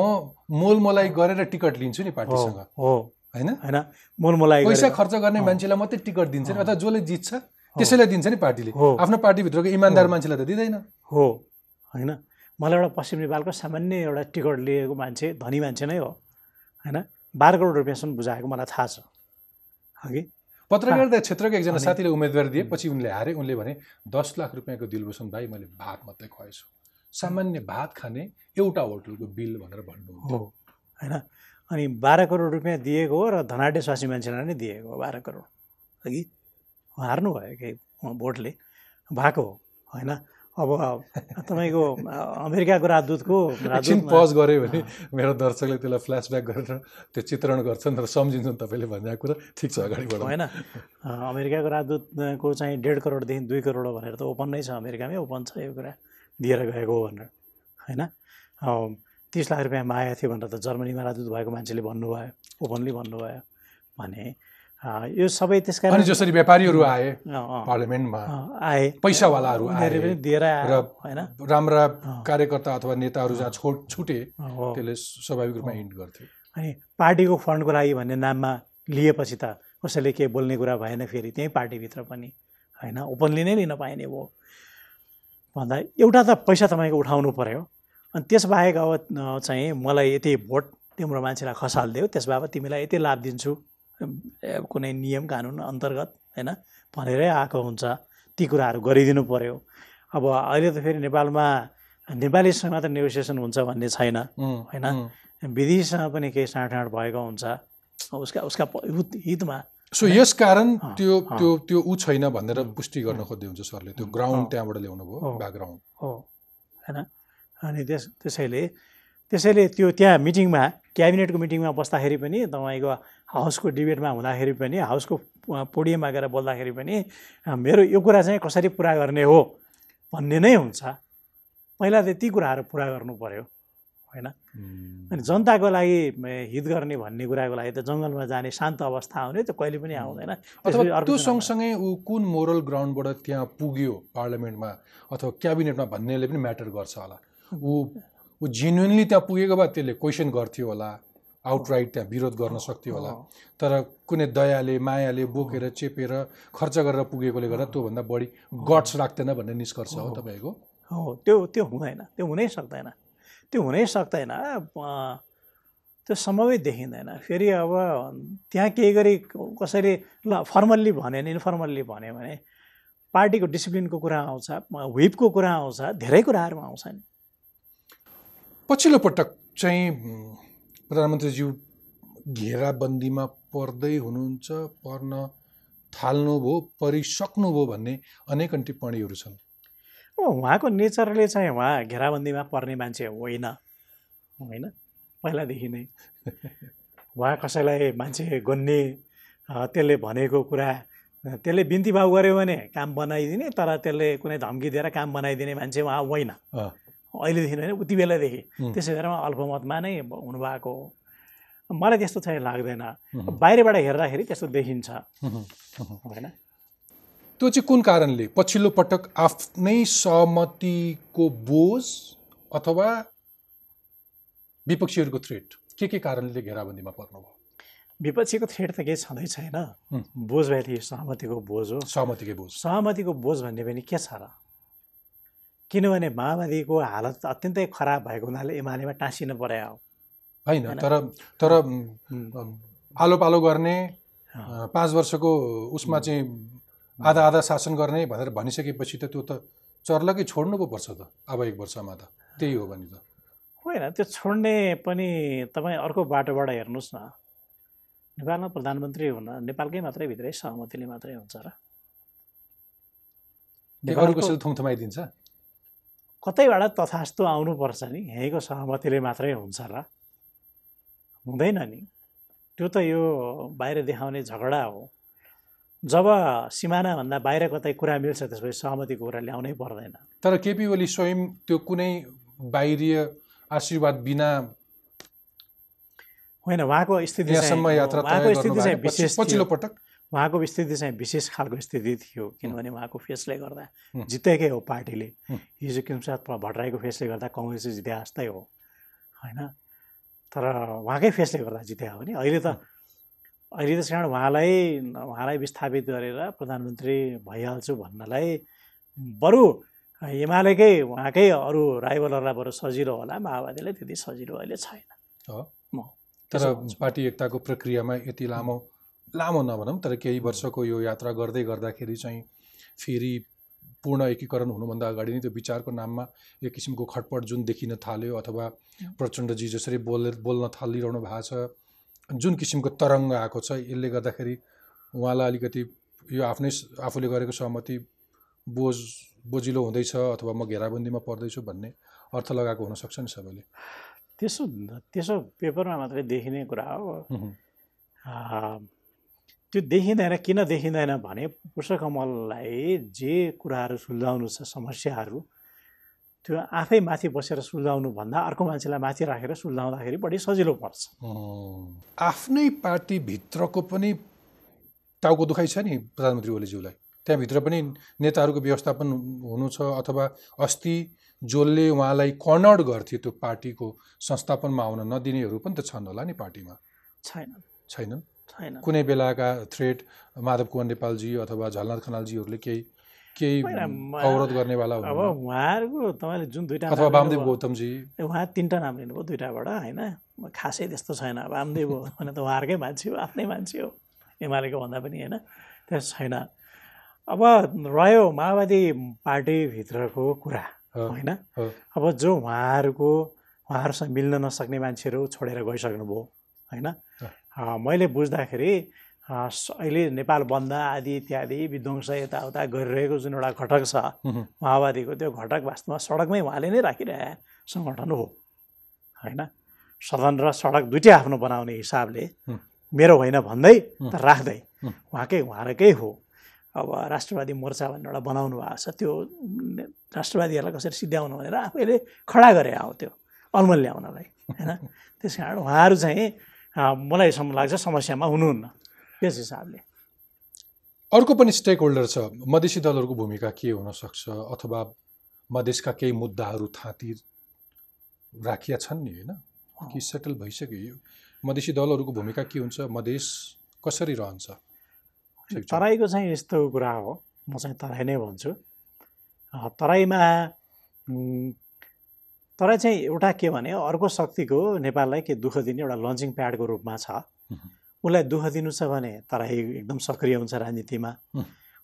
मोलमलाई गरेर टिकट लिन्छु नि पार्टीसँग। हो। होइन? होइन? मोलमोलाई पैसा खर्च गर्ने। मान्छेलाई मात्रै टिकट दिन्छ नि। अथवा जसले जित्छ त्यसैलाई दिन्छ नि पार्टीले। हो। आफ्नो पार्टीभित्रको इमान्दार। मान्छेलाई त दिँदैन। हो। होइन? मलाई एउटा पश्चिम नेपालको सामान्य एउटा टिकट लिएको मान्छे धनी मान्छे नै हो। होइन? बाह्र करोड रुपियाँसम्म बुझाएको मलाई थाहा छ। अघि पत्रकारिता क्षेत्रको एकजना साथीले उम्मेदवारी दिए पछि उनले हारे। उनले भने दस लाख रुपियाँको दिलभूषण भाइ मैले भात मात्रै खुवाएछु। सामान्य भात खाने एउटा होटलको बिल भनेर भन्नु हो। होइन? अनि बाह्र करोड रुपियाँ दिएको हो र धनाटे स्वासी मान्छेलाई नै दिएको हो बाह्र करोड। अघि हार्नुभयो कि भोटले भएको हो होइन? अब तपाईँको अमेरिकाको राजदूतको राजदूतमा- पज गऱ्यो भने मेरो दर्शकले त्यसलाई फ्ल्यासब्याक गरेर त्यो चित्रण गर्छन् र सम्झिन्छन् तपाईँले भनेको कुरा ठिक छ अगाडि बढाउनु। होइन? अमेरिकाको राजदूतको चाहिँ डेढ करोडदेखि दुई करोड भनेर त ओपन नै छ अमेरिकामै ओपन छ यो कुरा दिएर गएको हो भनेर होइन? तिस लाख रुपियाँ माया थियो भनेर त जर्मनीमा राजदूत भएको मान्छेले भन्नुभयो ओपनली भन्नुभयो भने यो सबै त्यस कारण जसरी व्यापारीहरू आए पार्लियामेन्टमा आए। पैसावालाहरू आए पनि दिएर आएर र होइन? राम्रा कार्यकर्ता अथवा नेताहरू जहाँ छोट छुटे त्यसले स्वाभाविक रूपमा इन्ड गर्थ्यो। अनि पार्टीको फन्डको लागि भन्ने नाममा लिएपछि त कसैले केही बोल्ने कुरा भएन फेरि त्यहीँ पार्टीभित्र पनि होइन? ओपनली नै लिन पाइने भयो भन्दा एउटा त पैसा तपाईँको उठाउनु पऱ्यो अनि त्यसबाहेक अब चाहिँ मलाई यति भोट तिम्रो मान्छेलाई खसालिदियो। त्यसबापत तिमीलाई यति लाभ दिन्छु। कुनै नियम कानुन अन्तर्गत होइन? भनेरै आएको हुन्छ। ती कुराहरू गरिदिनु पऱ्यो अब अहिले त फेरि नेपालमा नेपालीसँग मात्र नेगोसिएसन हुन्छ भन्ने छैन होइन? विदेशसँग पनि केही साँडठाँड भएको हुन्छ। उसका उसका हितमा सो यस कारण त्यो। त्यो त्यो ऊ छैन भनेर पुष्टि गर्न खोज्दै हुन्छ सरले। त्यो ग्राउन्ड। त्यहाँबाट ल्याउनु भयो। ब्याकग्राउन्ड हो। होइन? अनि त्यस त्यसैले त्यसैले त्यो त्यहाँ मिटिङमा क्याबिनेटको मिटिङमा बस्दाखेरि पनि तपाईँको हाउसको डिबेटमा हुँदाखेरि पनि हाउसको पोडियममा गएर बोल्दाखेरि पनि मेरो यो कुरा चाहिँ कसरी पुरा गर्ने हो भन्ने नै हुन्छ। पहिला त ती कुराहरू पुरा गर्नु पर्यो होइन? अनि जनताको लागि हित गर्ने भन्ने कुराको लागि त जङ्गलमा जाने शान्त अवस्था आउने त्यो कहिले पनि आउँदैन। अथवा त्यो सँगसँगै ऊ कुन मोरल ग्राउन्डबाट त्यहाँ पुग्यो पार्लियामेन्टमा अथवा क्याबिनेटमा भन्नेले पनि म्याटर गर्छ होला। ऊ ऊ जेन्युनली त्यहाँ पुगेको भए त्यसले क्वेसन गर्थ्यो होला आउटराइट त्यहाँ विरोध गर्न सक्थ्यो होला। तर कुनै दयाले मायाले बोकेर चेपेर खर्च गरेर पुगेकोले गर्दा त्योभन्दा बढी गट्स राख्दैन भन्ने निष्कर्ष हो तपाईँको। हो त्यो त्यो हुँदैन त्यो हुनै सक्दैन। त्यो हुनै सक्दैन त्यो सम्भवै देखिँदैन। फेरि अब त्यहाँ केही गरी कसैले ल फर्मल्ली भने इन्फर्मल्ली भन्यो भने पार्टीको डिसिप्लिनको कुरा आउँछ व्हिपको कुरा आउँछ धेरै कुराहरूमा आउँछ नि। पछिल्लो पटक चाहिँ प्रधानमन्त्रीज्यू घेराबन्दीमा पर्दै हुनुहुन्छ पर्न थाल्नुभयो परिसक्नुभयो भन्ने अनेकन टिप्पणीहरू छन्। उहाँको नेचरले चाहिँ उहाँ घेराबन्दीमा पर्ने मान्छे होइन। होइन? पहिलादेखि नै। (laughs) उहाँ कसैलाई मान्छे गन्ने त्यसले भनेको कुरा त्यसले बिन्ती भाउ गऱ्यो भने काम बनाइदिने तर त्यसले कुनै धम्की दिएर काम बनाइदिने मान्छे उहाँ होइन। अहिलेदेखि होइन उति बेलादेखि। त्यसै उहाँ अल्पमतमा नै हुनुभएको। हो मलाई त्यस्तो चाहिँ लाग्दैन। बाहिरबाट हेर्दाखेरि त्यस्तो देखिन्छ। होइन त्यो चाहिँ कुन कारणले? पछिल्लो पटक आफ्नै सहमतिको बोझ अथवा विपक्षीहरूको थ्रेट के के कारणले घेराबन्दीमा पर्नुभयो? विपक्षीको थ्रेड त केही छँदै छैन बोझ भए सहमतिको बोझ हो। सहमतिकै बोझ। सहमतिको बोझ भन्ने पनि के छ र? किनभने माओवादीको हालत अत्यन्तै खराब भएको हुनाले एमालेमा टाँसिनु पर्यो हो। होइन? तर तर आलो पालो गर्ने पाँच वर्षको उसमा चाहिँ आधा आधा शासन गर्ने भनेर भनिसकेपछि त त्यो त चर्लकै छोड्नु पो पर्छ त? अब एक वर्षमा त। त्यही हो भने त। होइन त्यो छोड्ने पनि तपाईँ अर्को बाटोबाट हेर्नुहोस् न। नेपालमा प्रधानमन्त्री हुन नेपालकै मात्रै भित्रै सहमतिले मात्रै हुन्छ र। के अरू नेपालको कसैले थुङथुमाइदिन्छ कतैबाट तथास्तु आउनुपर्छ नि। यहीँको सहमतिले मात्रै हुन्छ र हुँदैन नि। त्यो त यो बाहिर देखाउने झगडा हो। जब सिमानाभन्दा बाहिर कतै कुरा मिल्छ त्यसपछि सहमतिको कुरा ल्याउनै पर्दैन। तर केपी ओली स्वयं त्यो कुनै बाहिरीय आशीर्वाद बिना होइन उहाँको स्थिति यात्रा पछिल्लो। पटक? उहाँको स्थिति चाहिँ विशेष खालको स्थिति थियो किनभने उहाँको फेसले गर्दा। जितेकै हो पार्टीले। हिजो किमसाद भट्टराईको फेसले गर्दा कङ्ग्रेस चाहिँ जिते जस्तै हो होइन तर उहाँकै फेसले गर्दा जिते हो नि अहिले त अहिले त्यसै कारण उहाँलाई उहाँलाई विस्थापित गरेर प्रधानमन्त्री भइहाल्छु भन्नलाई बरु एमालेकै उहाँकै अरू राइभलहरूलाई बरु सजिलो होला माओवादीलाई त्यति सजिलो अहिले छैन हो तर। पार्टी एकताको प्रक्रियामा यति लामो लामो नभनौँ तर केही वर्षको यो यात्रा गर्दै गर्दाखेरि चाहिँ फेरि पूर्ण एकीकरण हुनुभन्दा अगाडि नै त्यो विचारको नाममा एक किसिमको खटपट जुन देखिन थाल्यो अथवा प्रचण्डजी जसरी बोल बोल्न थालिरहनु भएको छ जुन किसिमको तरङ्ग आएको छ यसले गर्दाखेरि उहाँलाई अलिकति यो आफ्नै आफूले गरेको सहमति बोझ बोजिलो हुँदैछ अथवा म घेराबन्दीमा पर्दैछु भन्ने अर्थ लगाएको हुनसक्छ नि सबैले? त्यसो त्यसो पेपरमा मात्रै देखिने कुरा हो। त्यो देखिँदैन किन देखिँदैन भने पुष्पकमललाई जे कुराहरू सुल्झाउनु छ समस्याहरू त्यो आफै माथि बसेर सुल्झाउनु भन्दा अर्को मान्छेलाई माथि राखेर सुल्झाउँदाखेरि बढी सजिलो पर्छ। आफ्नै पार्टीभित्रको पनि टाउको दुखाइ छ नि प्रधानमन्त्री ओलीज्यूलाई। त्यहाँभित्र पनि नेताहरूको व्यवस्थापन हुनु छ अथवा अस्ति जसले उहाँलाई कर्नर्ड गर्थ्यो त्यो पार्टीको संस्थापनमा आउन नदिनेहरू पनि त छन् होला नि पार्टीमा। छैन। छैनन् छैन? कुनै बेलाका थ्रेड माधव कुमार नेपालजी अथवा झलनाथ खनालजीहरूले केही केही अवरोध गर्नेवाला अब उहाँहरूको तपाईँले जुन दुइटा अथवा वामदेव गौतमजी उहाँ तिनवटा नाम लिनुभयो दुइटाबाट होइन? खासै त्यस्तो छैन। वामदेव हो (laughs) भने त उहाँहरूकै मान्छे हो आफ्नै मान्छे हो एमालेको भन्दा पनि होइन? त्यस छैन। अब रह्यो माओवादी पार्टीभित्रको कुरा होइन। अब जो उहाँहरूको उहाँहरूसँग मिल्न नसक्ने मान्छेहरू छोडेर गइसक्नुभयो होइन? मैले बुझ्दाखेरि अहिले नेपाल बन्द आदि इत्यादि विध्वंस यताउता गरिरहेको जुन एउटा घटक छ माओवादीको त्यो घटक वास्तवमा सडकमै उहाँले नै राखिरहे सङ्गठन हो होइन सदन र सडक दुइटै आफ्नो बनाउने हिसाबले हुँ। मेरो होइन भन्दै हुँ। तर राख्दै हुँ। उहाँकै उहाँहरूकै हो अब राष्ट्रवादी मोर्चा भनेर एउटा बनाउनु भएको छ त्यो राष्ट्रवादीहरूलाई कसरी सिद्ध्याउनु भनेर आफैले खडा गरे आऊ त्यो अलमल ल्याउनलाई होइन (laughs) त्यस कारण उहाँहरू चाहिँ मलाई लाग्छ समस्यामा हुनुहुन्न त्यस हिसाबले। अर्को पनि स्टेक होल्डर छ मधेसी दलहरूको भूमिका के हुनसक्छ अथवा मधेसका केही मुद्दाहरू थाँती राखिया छन् नि होइन? कि सेटल भइसक्यो यो। मधेसी दलहरूको भूमिका के हुन्छ मधेस कसरी रहन्छ। तराईको चाहिँ यस्तो कुरा हो म चाहिँ तराई नै भन्छु। तराईमा तराई चाहिँ एउटा के भने अर्को शक्तिको नेपाललाई के दुःख दिने एउटा लन्चिङ प्याडको रूपमा छ। उसलाई दुःख दिनु छ भने तराई एकदम सक्रिय हुन्छ राजनीतिमा.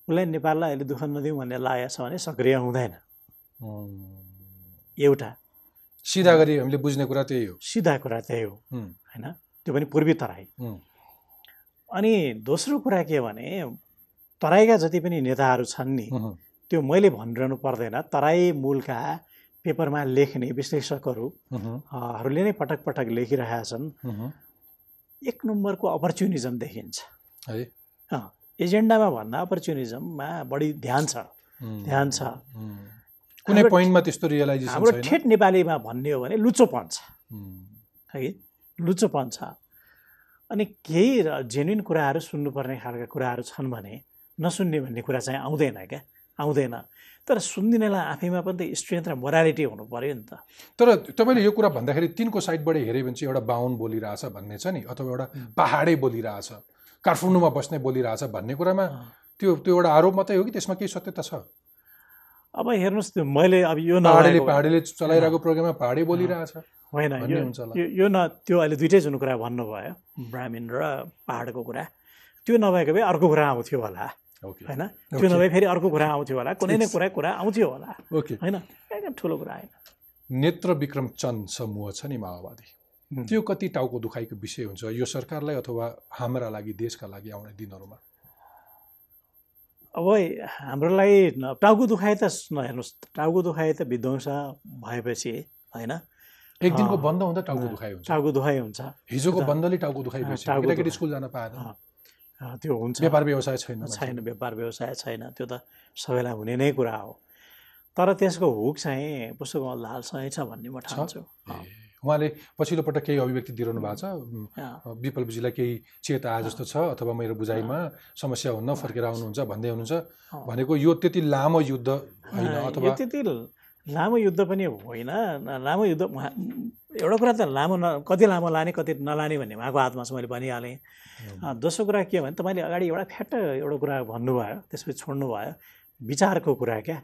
उसलाई नेपाललाई अहिले दुःख नदिउँ भन्ने लागेको छ भने सक्रिय हुँदैन। एउटा। सिधा गरी हामीले बुझ्ने कुरा त्यही हो। सिधा कुरा त्यही हो। होइन? त्यो पनि पूर्वी तराई। अनि दोस्रो कुरा के भने तराईका जति पनि नेताहरू छन् नि त्यो मैले भनिरहनु पर्दैन। तराई मूलका पेपरमा लेख्ने विश्लेषकहरू हरूले नै पटक पटक लेखिरहेका छन्। एक नम्बरको अपर्च्युनिजम देखिन्छ। है। एजेन्डामा भन्दा अपर्च्युनिजममा बढी ध्यान छ। ध्यान छ। कुनै पोइन्टमा त्यस्तो रियलाइजेसन हाम्रो ठेट नेपालीमा भन्ने हो भने लुचोपन छ है। लुचोपन छ अनि केही जेन्युन कुराहरू सुन्नुपर्ने खालका कुराहरू छन् भने नसुन्ने भन्ने कुरा चाहिँ आउँदैन क्या। आउँदैन। तर सुन्दिनेलाई आफैमा पनि त स्ट्रेन्थ र मोरालिटी हुनु पऱ्यो नि त। तर तपाईँले यो कुरा भन्दाखेरि तिनको साइडबाट हेऱ्यो भने चाहिँ एउटा बाहुन बोलिरहेछ भन्ने छ नि अथवा एउटा पहाडै बोलिरहेछ काठमाडौँमा बस्ने बोलिरहेछ भन्ने कुरामा त्यो त्यो एउटा आरोप मात्रै हो कि त्यसमा केही सत्यता छ? अब हेर्नुहोस् त्यो मैले अब यो पहाडले पहाडले चलाइरहेको प्रोग्राममा पहाडै बोलिरहेछ। होइन यो न त्यो अहिले दुइटै जुन कुरा भन्नुभयो ब्राह्मीण र पहाडको कुरा त्यो नभएको भए अर्को कुरा आउँथ्यो होला। होइन त्यो नभए फेरि अर्को कुरा आउँथ्यो होला। कुनै न कुरा कुरा आउँथ्यो होला। होइन एकदम ठुलो कुरा होइन नेत्र विक्रम चन्द समूह छ नि माओवादी। त्यो कति टाउको दुखाइको विषय हुन्छ? यो सरकारलाई अथवा हाम्रा लागि देशका लागि आउने दिनहरूमा? अब हाम्रो लागि न- टाउको दुखाइ त हेर्नुहोस् टाउको दुखाइ त विध्वंस भएपछि होइन एक दिनको बन्द हुँदा टाउको दुखाइ हुन्छ। टाउको दुखाइ हुन्छ। हिजोको बन्दले टाउको दुखाइ भइसक्यो केटाकेटी। स्कुल जान पाएन। त्यो हुन्छ। व्यापार व्यवसाय छैन छैन व्यापार व्यवसाय छैन त्यो त सबैलाई हुने नै कुरा हो। तर त्यसको हुक चाहिँ पुष्पकमल दाहालसँगै छ भन्ने म ठान्छु। उहाँले पछिल्लो पटक केही अभिव्यक्ति दिइरहनु भएको छ विप्लवजीलाई केही चेत आए जस्तो छ? अथवा मेरो बुझाइमा समस्या हुन्न फर्केर आउनुहुन्छ भन्दै हुनुहुन्छ। भनेको यो त्यति लामो युद्ध होइन अथवा त्यति लामो युद्ध पनि होइन। लामो युद्ध उहाँ- एउटा कुरा त लामो न कति लामो लाने कति नलाने भन्ने उहाँको हातमा छ मैले भनिहालेँ। दोस्रो कुरा के भने तपाईँले अगाडि एउटा फ्याट एउटा कुरा भन्नुभयो त्यसपछि छोड्नु भयो विचारको कुरा क्या।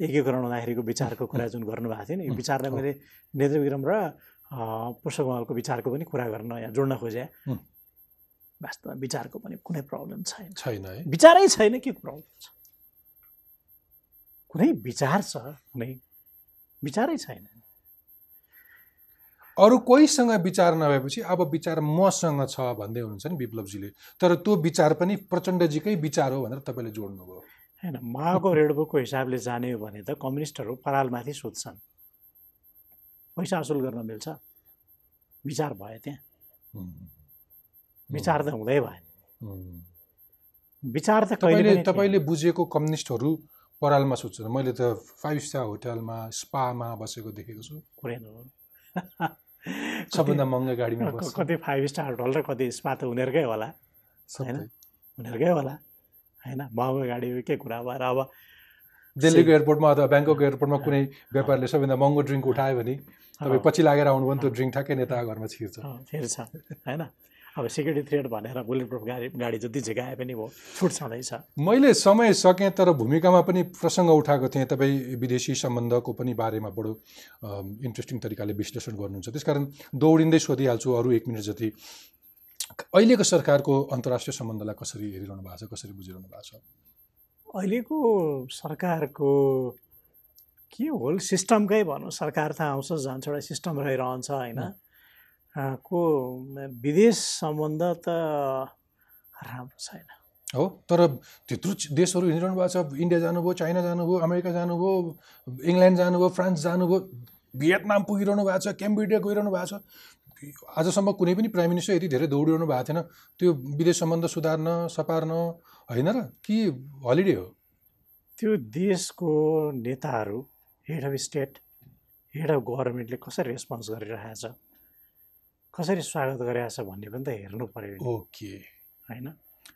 एकीकरण हुँदाखेरिको विचारको कुरा जुन गर्नुभएको थियो नि यो विचारलाई मैले नेत्र विक्रम र पुष्पकमलको विचारको पनि कुरा गर्न यहाँ जोड्न खोजेँ। वास्तवमा विचारको पनि कुनै प्रब्लम छैन। छैन है। विचारै छैन के प्रब्लम छ? कुनै विचार छ? कुनै विचारै छैन। अरू कोहीसँग विचार नभएपछि अब विचार मसँग छ भन्दै हुनुहुन्छ नि विप्लवजीले। तर त्यो विचार पनि प्रचण्डजीकै विचार हो भनेर तपाईँले जोड्नुभयो। होइन माओको रेडबुकको हिसाबले जाने हो भने त कम्युनिस्टहरू परालमाथि सुत्छन् पैसा असुल गर्न मिल्छ। विचार भयो त्यहाँ। विचार त हुँदै भएन। विचार त कहिले तपाईँले बुझेको कम्युनिस्टहरू परालमा सुत्छ मैले त फाइभ स्टार होटलमा स्पामा बसेको देखेको छु। कुरै नहो सबभन्दा महँगो गाडीमा कति फाइभ स्टार होटल र कति स्पा त उनीहरूकै होला। होइन? उनीहरूकै होला। होइन? महँगो गाडी के कुरा भयो र अब दिल्लीको एयरपोर्टमा अथवा ब्याङ्कक एयरपोर्टमा कुनै व्यापारले सबैभन्दा महँगो ड्रिङ्क उठायो भने तपाईँ पछि लागेर आउनु भने त्यो ड्रिङ्क ठ्याक्कै नेताको घरमा छिर्छ। अँ, फेरि छ होइन? अब सिक्युरिटी थ्रेड भनेर बुलेट प्रुफ गाडी गाडी जति झिकाए पनि भयो छुट छँदैछ। मैले समय सकेँ तर भूमिकामा पनि प्रसङ्ग उठाएको थिएँ। तपाईँ विदेशी सम्बन्धको पनि बारेमा बडो इन्ट्रेस्टिङ तरिकाले विश्लेषण गर्नुहुन्छ। त्यसकारण दौडिँदै सोधिहाल्छु अरू एक मिनट जति। अहिलेको सरकारको अन्तर्राष्ट्रिय सम्बन्धलाई कसरी हेरिरहनु भएको छ कसरी बुझिरहनु भएको छ? अहिलेको सरकारको के होल सिस्टमकै भनौँ सरकार त आउँछ जान्छ एउटा सिस्टम रहिरहन्छ होइन? को विदेश सम्बन्ध त राम्रो छैन। हो? तर त्यत्रो देशहरू हिँडिरहनु भएको छ। इन्डिया जानुभयो चाइना जानुभयो अमेरिका जानुभयो इङ्ल्यान्ड जानुभयो फ्रान्स जानुभयो भियतनाम पुगिरहनु भएको छ क्याम्बोडिया गइरहनु भएको छ। आजसम्म कुनै पनि प्राइम मिनिस्टर यति धेरै दौडिरहनु भएको थिएन। त्यो विदेश सम्बन्ध सुधार्न सपार्न होइन र? कि हलिडे हो? त्यो देशको नेताहरू head of state head of गभर्मेन्टले कसरी रेस्पोन्स गरिरहेछ? कसरी स्वागत गरिरहेछ भन्ने पनि त हेर्नु पऱ्यो ओके। होइन?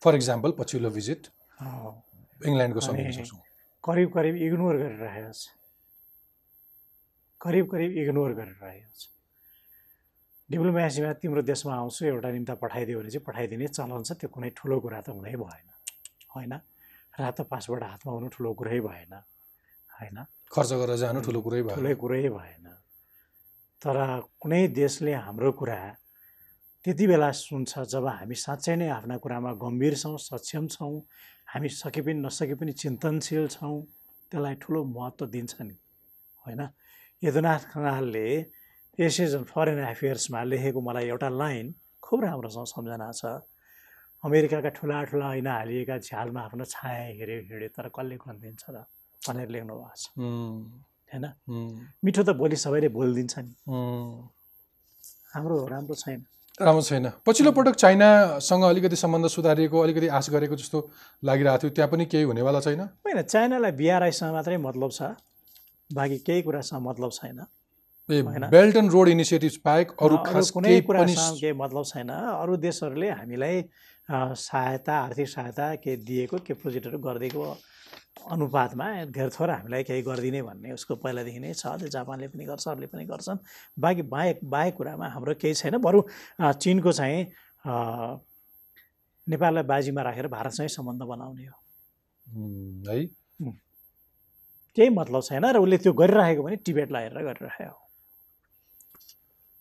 फर इक्जाम्पल पछिल्लो भिजिट इङ्ल्यान्डको करिब करिब इग्नोर गरिरहेको छ करिब करिब इग्नोर गरिरहेको छ डिप्लोमेसीमा तिम्रो देशमा आउँछु एउटा निम्ता पठाइदियो भने चाहिँ पठाइदिने चलन छ त्यो कुनै ठुलो कुरा त हुँदै भएन होइन? रातो पासपोर्ट हातमा हुनु ठुलो कुरै भएन होइन? खर्च गरेर जानु ठुलो कुरै भयो ठुलै कुरै भएन। तर कुनै देशले हाम्रो कुरा त्यति बेला सुन्छ जब हामी साँच्चै नै आफ्ना कुरामा गम्भीर छौँ सक्षम छौँ हामी सके पनि नसके पनि चिन्तनशील छौँ त्यसलाई ठुलो महत्त्व दिन्छ नि होइन? यदुनाथ खनालले एसियन फरेन एफेयर्समा लेखेको मलाई एउटा लाइन खुब राम्रोसँग सम्झना छ। अमेरिकाका ठुला ठुला ऐना हालिएका झ्यालमा आफ्नो छाया हेऱ्यो हिँड्यो तर कसले खनिदिन्छ र भनेर लेख्नु भएको छ होइन मिठो त भोलि सबैले बोलिदिन्छ नि। हाम्रो राम्रो छैन। राम्रो छैन। पछिल्लो पटक चाइनासँग अलिकति सम्बन्ध सुधारिएको अलिकति आश गरेको जस्तो लागिरहेको थियो। त्यहाँ पनि केही हुनेवाला छैन? होइन चाइनालाई बिआरआईसँग मात्रै मतलब छ। बाँकी केही कुरासँग मतलब छैन। बेल्ट एन्ड रोड इनिसिएटिभ बाहेक अरू खास कुनै कुरासँग केही मतलब छैन। अरू देशहरूले हामीलाई सहायता आर्थिक सहायता के दिएको के प्रोजेक्टहरू गरिदिएको अनुपातमा धेर थोर हामीलाई केही गरिदिने भन्ने उसको पहिलादेखि नै छ त्यो जापानले पनि गर्छ अरूले पनि गर्छन्। बाँकी बाहेक बाहेक कुरामा हाम्रो केही छैन बरु चिनको चाहिँ नेपाललाई बाजीमा राखेर भारतसँगै सम्बन्ध बनाउने हो। है? केही मतलब छैन र उसले त्यो गरिरहेको पनि टिबेटलाई हेरेर गरिरहेको हो।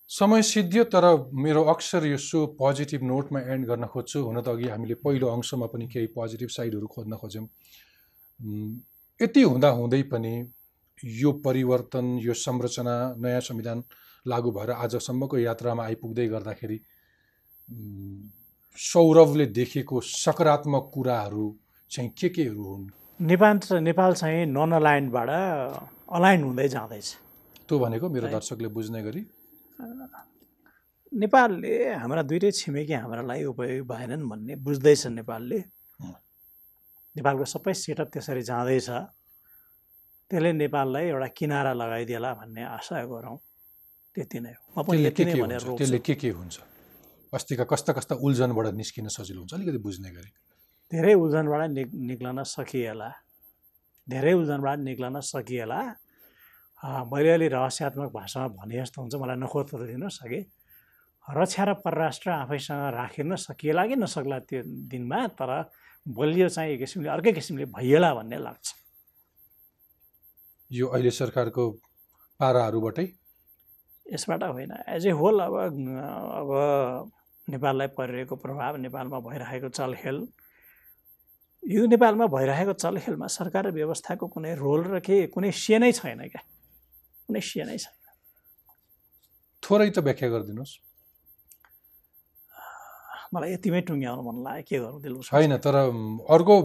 समय सिद्धियो तर मेरो अक्सर यो सो पोजिटिभ नोटमा एन्ड गर्न खोज्छु। हुन त अघि हामीले पहिलो अंशमा पनि केही पोजिटिभ साइडहरू खोज्न खोज्यौँ। यति हुँदा हुँदै पनि यो परिवर्तन यो संरचना नयाँ संविधान लागू भएर आजसम्मको यात्रामा आइपुग्दै गर्दाखेरि सौरभले देखेको सकारात्मक कुराहरू चाहिँ के केहरू हुन् नेपाल नेपाल चाहिँ नन अलाइन्डबाट अलाइन्ड हुँदै जाँदैछ त्यो भनेको मेरो। दर्शकले बुझ्ने गरी नेपालले हाम्रा दुइटै छिमेकी हाम्रालाई उपयोगी भएनन् भन्ने बुझ्दैछ नेपालले। नेपालको सबै सेटअप त्यसरी जाँदैछ। त्यसले नेपाललाई एउटा किनारा लगाइदिएला भन्ने आशा गरौँ। त्यति नै हो। म पनि यति नै भनेर त्यसले के के हुन्छ? अस्तिका कस्ता कस्ता उल्झनबाट निस्किन सजिलो हुन्छ? अलिकति बुझ्ने गरी। धेरै उल्झनबाट निक निक्लन सकिएला। धेरै उल्झनबाट निक्लन सकिएला। मैले अलि रहस्यात्मक भाषामा भने जस्तो हुन्छ। मलाई नखोत दिनुहोस् अघि। रक्षा र परराष्ट्र आफैसँग राखिन सकिएला कि नसक्ला त्यो दिनमा तर बलियो चाहिँ एक किसिमले अर्कै किसिमले भइएला भन्ने लाग्छ। यो अहिले सरकारको पाराहरूबाटै? यसबाट होइन। एज ए होल अब अब नेपाललाई परिरहेको प्रभाव नेपालमा भइरहेको चलखेल। यो नेपालमा भइरहेको चलखेलमा सरकार र व्यवस्थाको कुनै रोल र के कुनै सिय नै छैन क्या। कुनै सिय नै छैन। थोरै त व्याख्या गरिदिनुहोस्। मलाई यतिमै टुङ्ग्याउनु मन लाग्यो। के गर्नु दिल होइन तर अर्को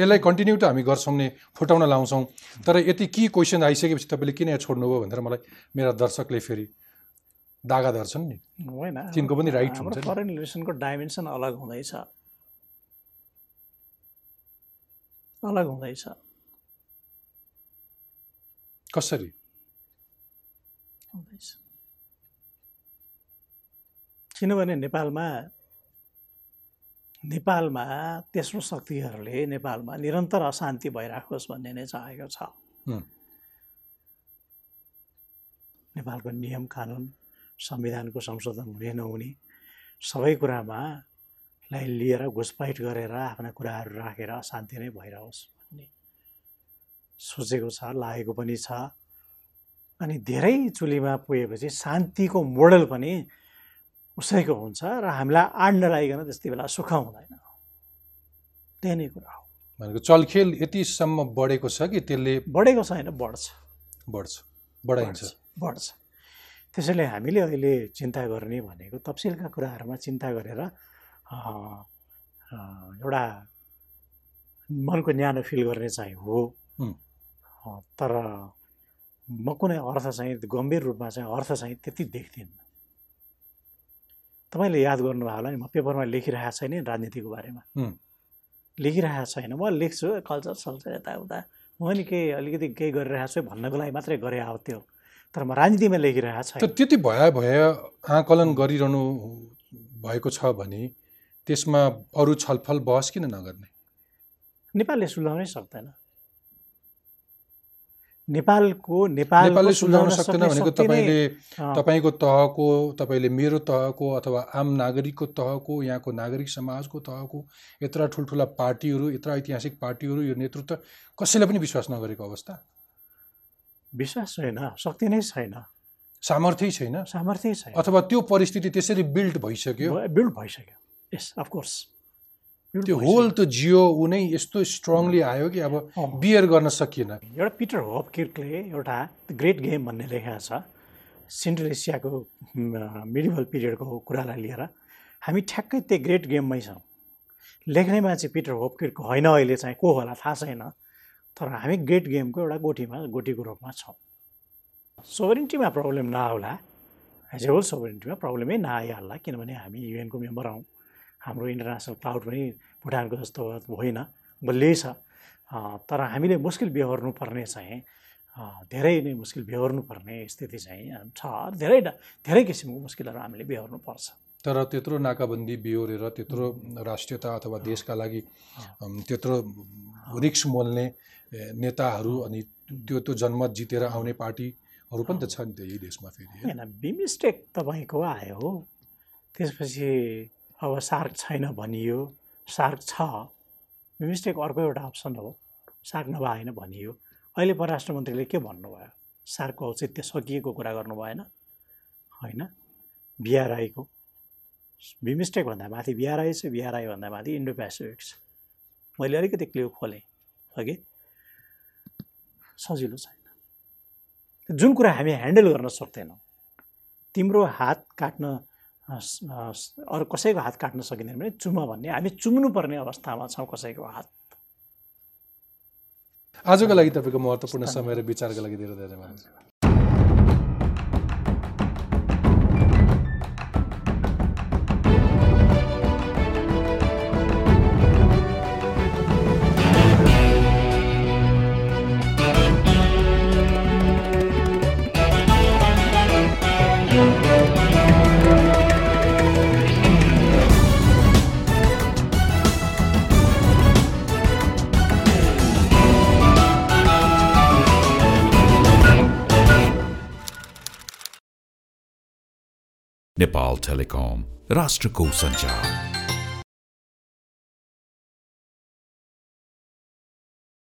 यसलाई कन्टिन्यू त हामी गर्छौँ नि फुटाउन लाउँछौँ। तर यति के क्वेसन आइसकेपछि तपाईँले किन यहाँ छोड्नुभयो भनेर मलाई मेरा दर्शकले फेरि दागा धर्छन् नि। होइन तिनको पनि राइट हुन्छ। फरेन रिलेसनको डाइमेन्सन अलग हुँदैछ। अलग हुँदैछ। कसरी? किनभने नेपालमा नेपालमा तेस्रो शक्तिहरूले नेपालमा निरन्तर अशान्ति भइराखोस् भन्ने नै चाहेको छ। नेपालको नियम कानुन संविधानको संशोधन हुने नहुने सबै कुरामा लाई लिएर घुसपैठ गरेर आफ्ना कुराहरू राखेर अशान्ति नै भइरहोस् भन्ने सोचेको छ लागेको पनि छ अनि धेरै चुलीमा पुगेपछि शान्तिको मोडल पनि उसैको हुन्छ र हामीलाई आड नलागिकन त्यति बेला सुख हुँदैन। त्यही नै कुरा हो। भनेको चलखेल यतिसम्म बढेको छ कि त्यसले बढेको छैन बढ्छ। बढ्छ बढाइन्छ। बढ्छ त्यसैले हामीले अहिले चिन्ता गर्ने भनेको तफसिलका कुराहरूमा चिन्ता गरेर एउटा मनको न्यानो फिल गर्ने चाहिँ हो। तर म कुनै अर्थ चाहिँ गम्भीर रूपमा चाहिँ अर्थ चाहिँ त्यति देख्दिनँ। तपाईँले याद गर्नुभयो होला नि म पेपरमा लेखिरहेको छैन राजनीतिको बारेमा। हुँ। लेखिरहेको छैन। म लेख्छु कल्चर सल्चर यताउता। म नि केही अलिकति केही गरिरहेको छु है भन्नको लागि मात्रै गरे अब त्यो। तर म राजनीतिमा लेखिरहेको छैन। त्यति भए भए आकलन गरिरहनु भएको छ भने त्यसमा अरू छलफल बहस किन नगर्ने? नेपालले सुल्झाउनै सक्दैन। नेपालको नेपालले सुल्झाउन सक्दैन भनेको तपाईँले तपाईँको तहको तपाईँले मेरो तहको अथवा आम नागरिकको तहको यहाँको नागरिक समाजको तहको यत्र ठुल्ठुला पार्टीहरू यत्र ऐतिहासिक पार्टीहरू यो नेतृत्व कसैले पनि विश्वास नगरेको अवस्था? विश्वास छैन शक्ति नै छैन। सामर्थ्य छैन? सामर्थ्य छैन। अथवा त्यो परिस्थिति त्यसरी बिल्ड भइसक्यो? बिल्ड भइसक्यो। यस अफकोर्स त्यो होल त जियो ऊ नै यस्तो स्ट्रङली आयो कि अब बियर गर्न सकिएन। एउटा पिटर होपकिर्कले एउटा ग्रेट गेम भन्ने लेखेको छ। सेन्ट्रल एसियाको मिडिभल पिरियडको कुरालाई लिएर। हामी ठ्याक्कै त्यो ग्रेट गेममै छौँ। लेख्नेमा चाहिँ पिटर होपकिर्क होइन अहिले चाहिँ को होला थाहा छैन। तर हामी ग्रेट गेमको एउटा गोटीमा गोटीको रूपमा छौँ। सोभरिन्टीमा प्रब्लम नआउला। एज ए होल सोभरिन्टीमा प्रब्लमै नआइहाल्ला किनभने हामी युएनको मेम्बर हौँ। हाम्रो इन्टरनेसनल क्लाउड पनि भुटानको जस्तो होइन बलियै छ। तर हामीले मुस्किल बेहोर्नु पर्ने चाहिँ धेरै नै मुस्किल बेहोर्नु पर्ने स्थिति चाहिँ छ। धेरै धेरै किसिमको मुस्किलहरू हामीले बेहोर्नु पर्छ तर त्यत्रो नाकाबन्दी बिहोरेर त्यत्रो राष्ट्रियता अथवा देशका लागि त्यत्रो रिक्स मोल्ने नेताहरू अनि त्यो त्यो जनमत जितेर आउने पार्टीहरू पनि त छ नि त यही देशमा फेरि होइन बिमिस्टेक तपाईँको आयो। हो त्यसपछि अब सार्क छैन भनियो। सार्क छ। बिमिस्टेक अर्को एउटा अप्सन हो। सार्क नभए होइन भनियो। अहिले परराष्ट्र मन्त्रीले के भन्नुभयो? सार्कको औचित्य सकिएको कुरा गर्नु भएन। होइन? बिआरआईको। बिमिस्टेक भन्दा माथि बिआरआई छ बिआरआई भन्दा माथि इन्डो पेसिफिक छ मैले अलिकति क्लिउ खोलेँ। अघि सजिलो छैन। जुन कुरा हामी ह्यान्डल गर्न सक्दैनौँ तिम्रो हात काट्न अरू कसैको हात काट्न सकिँदैन भने चुम भन्ने। हामी चुम्नुपर्ने अवस्थामा छौँ कसैको हात। आजको लागि तपाईँको महत्त्वपूर्ण समय र विचारको लागि धेरै धेरै धन्यवाद। नेपाल टेलिकम राष्ट्रको सञ्चार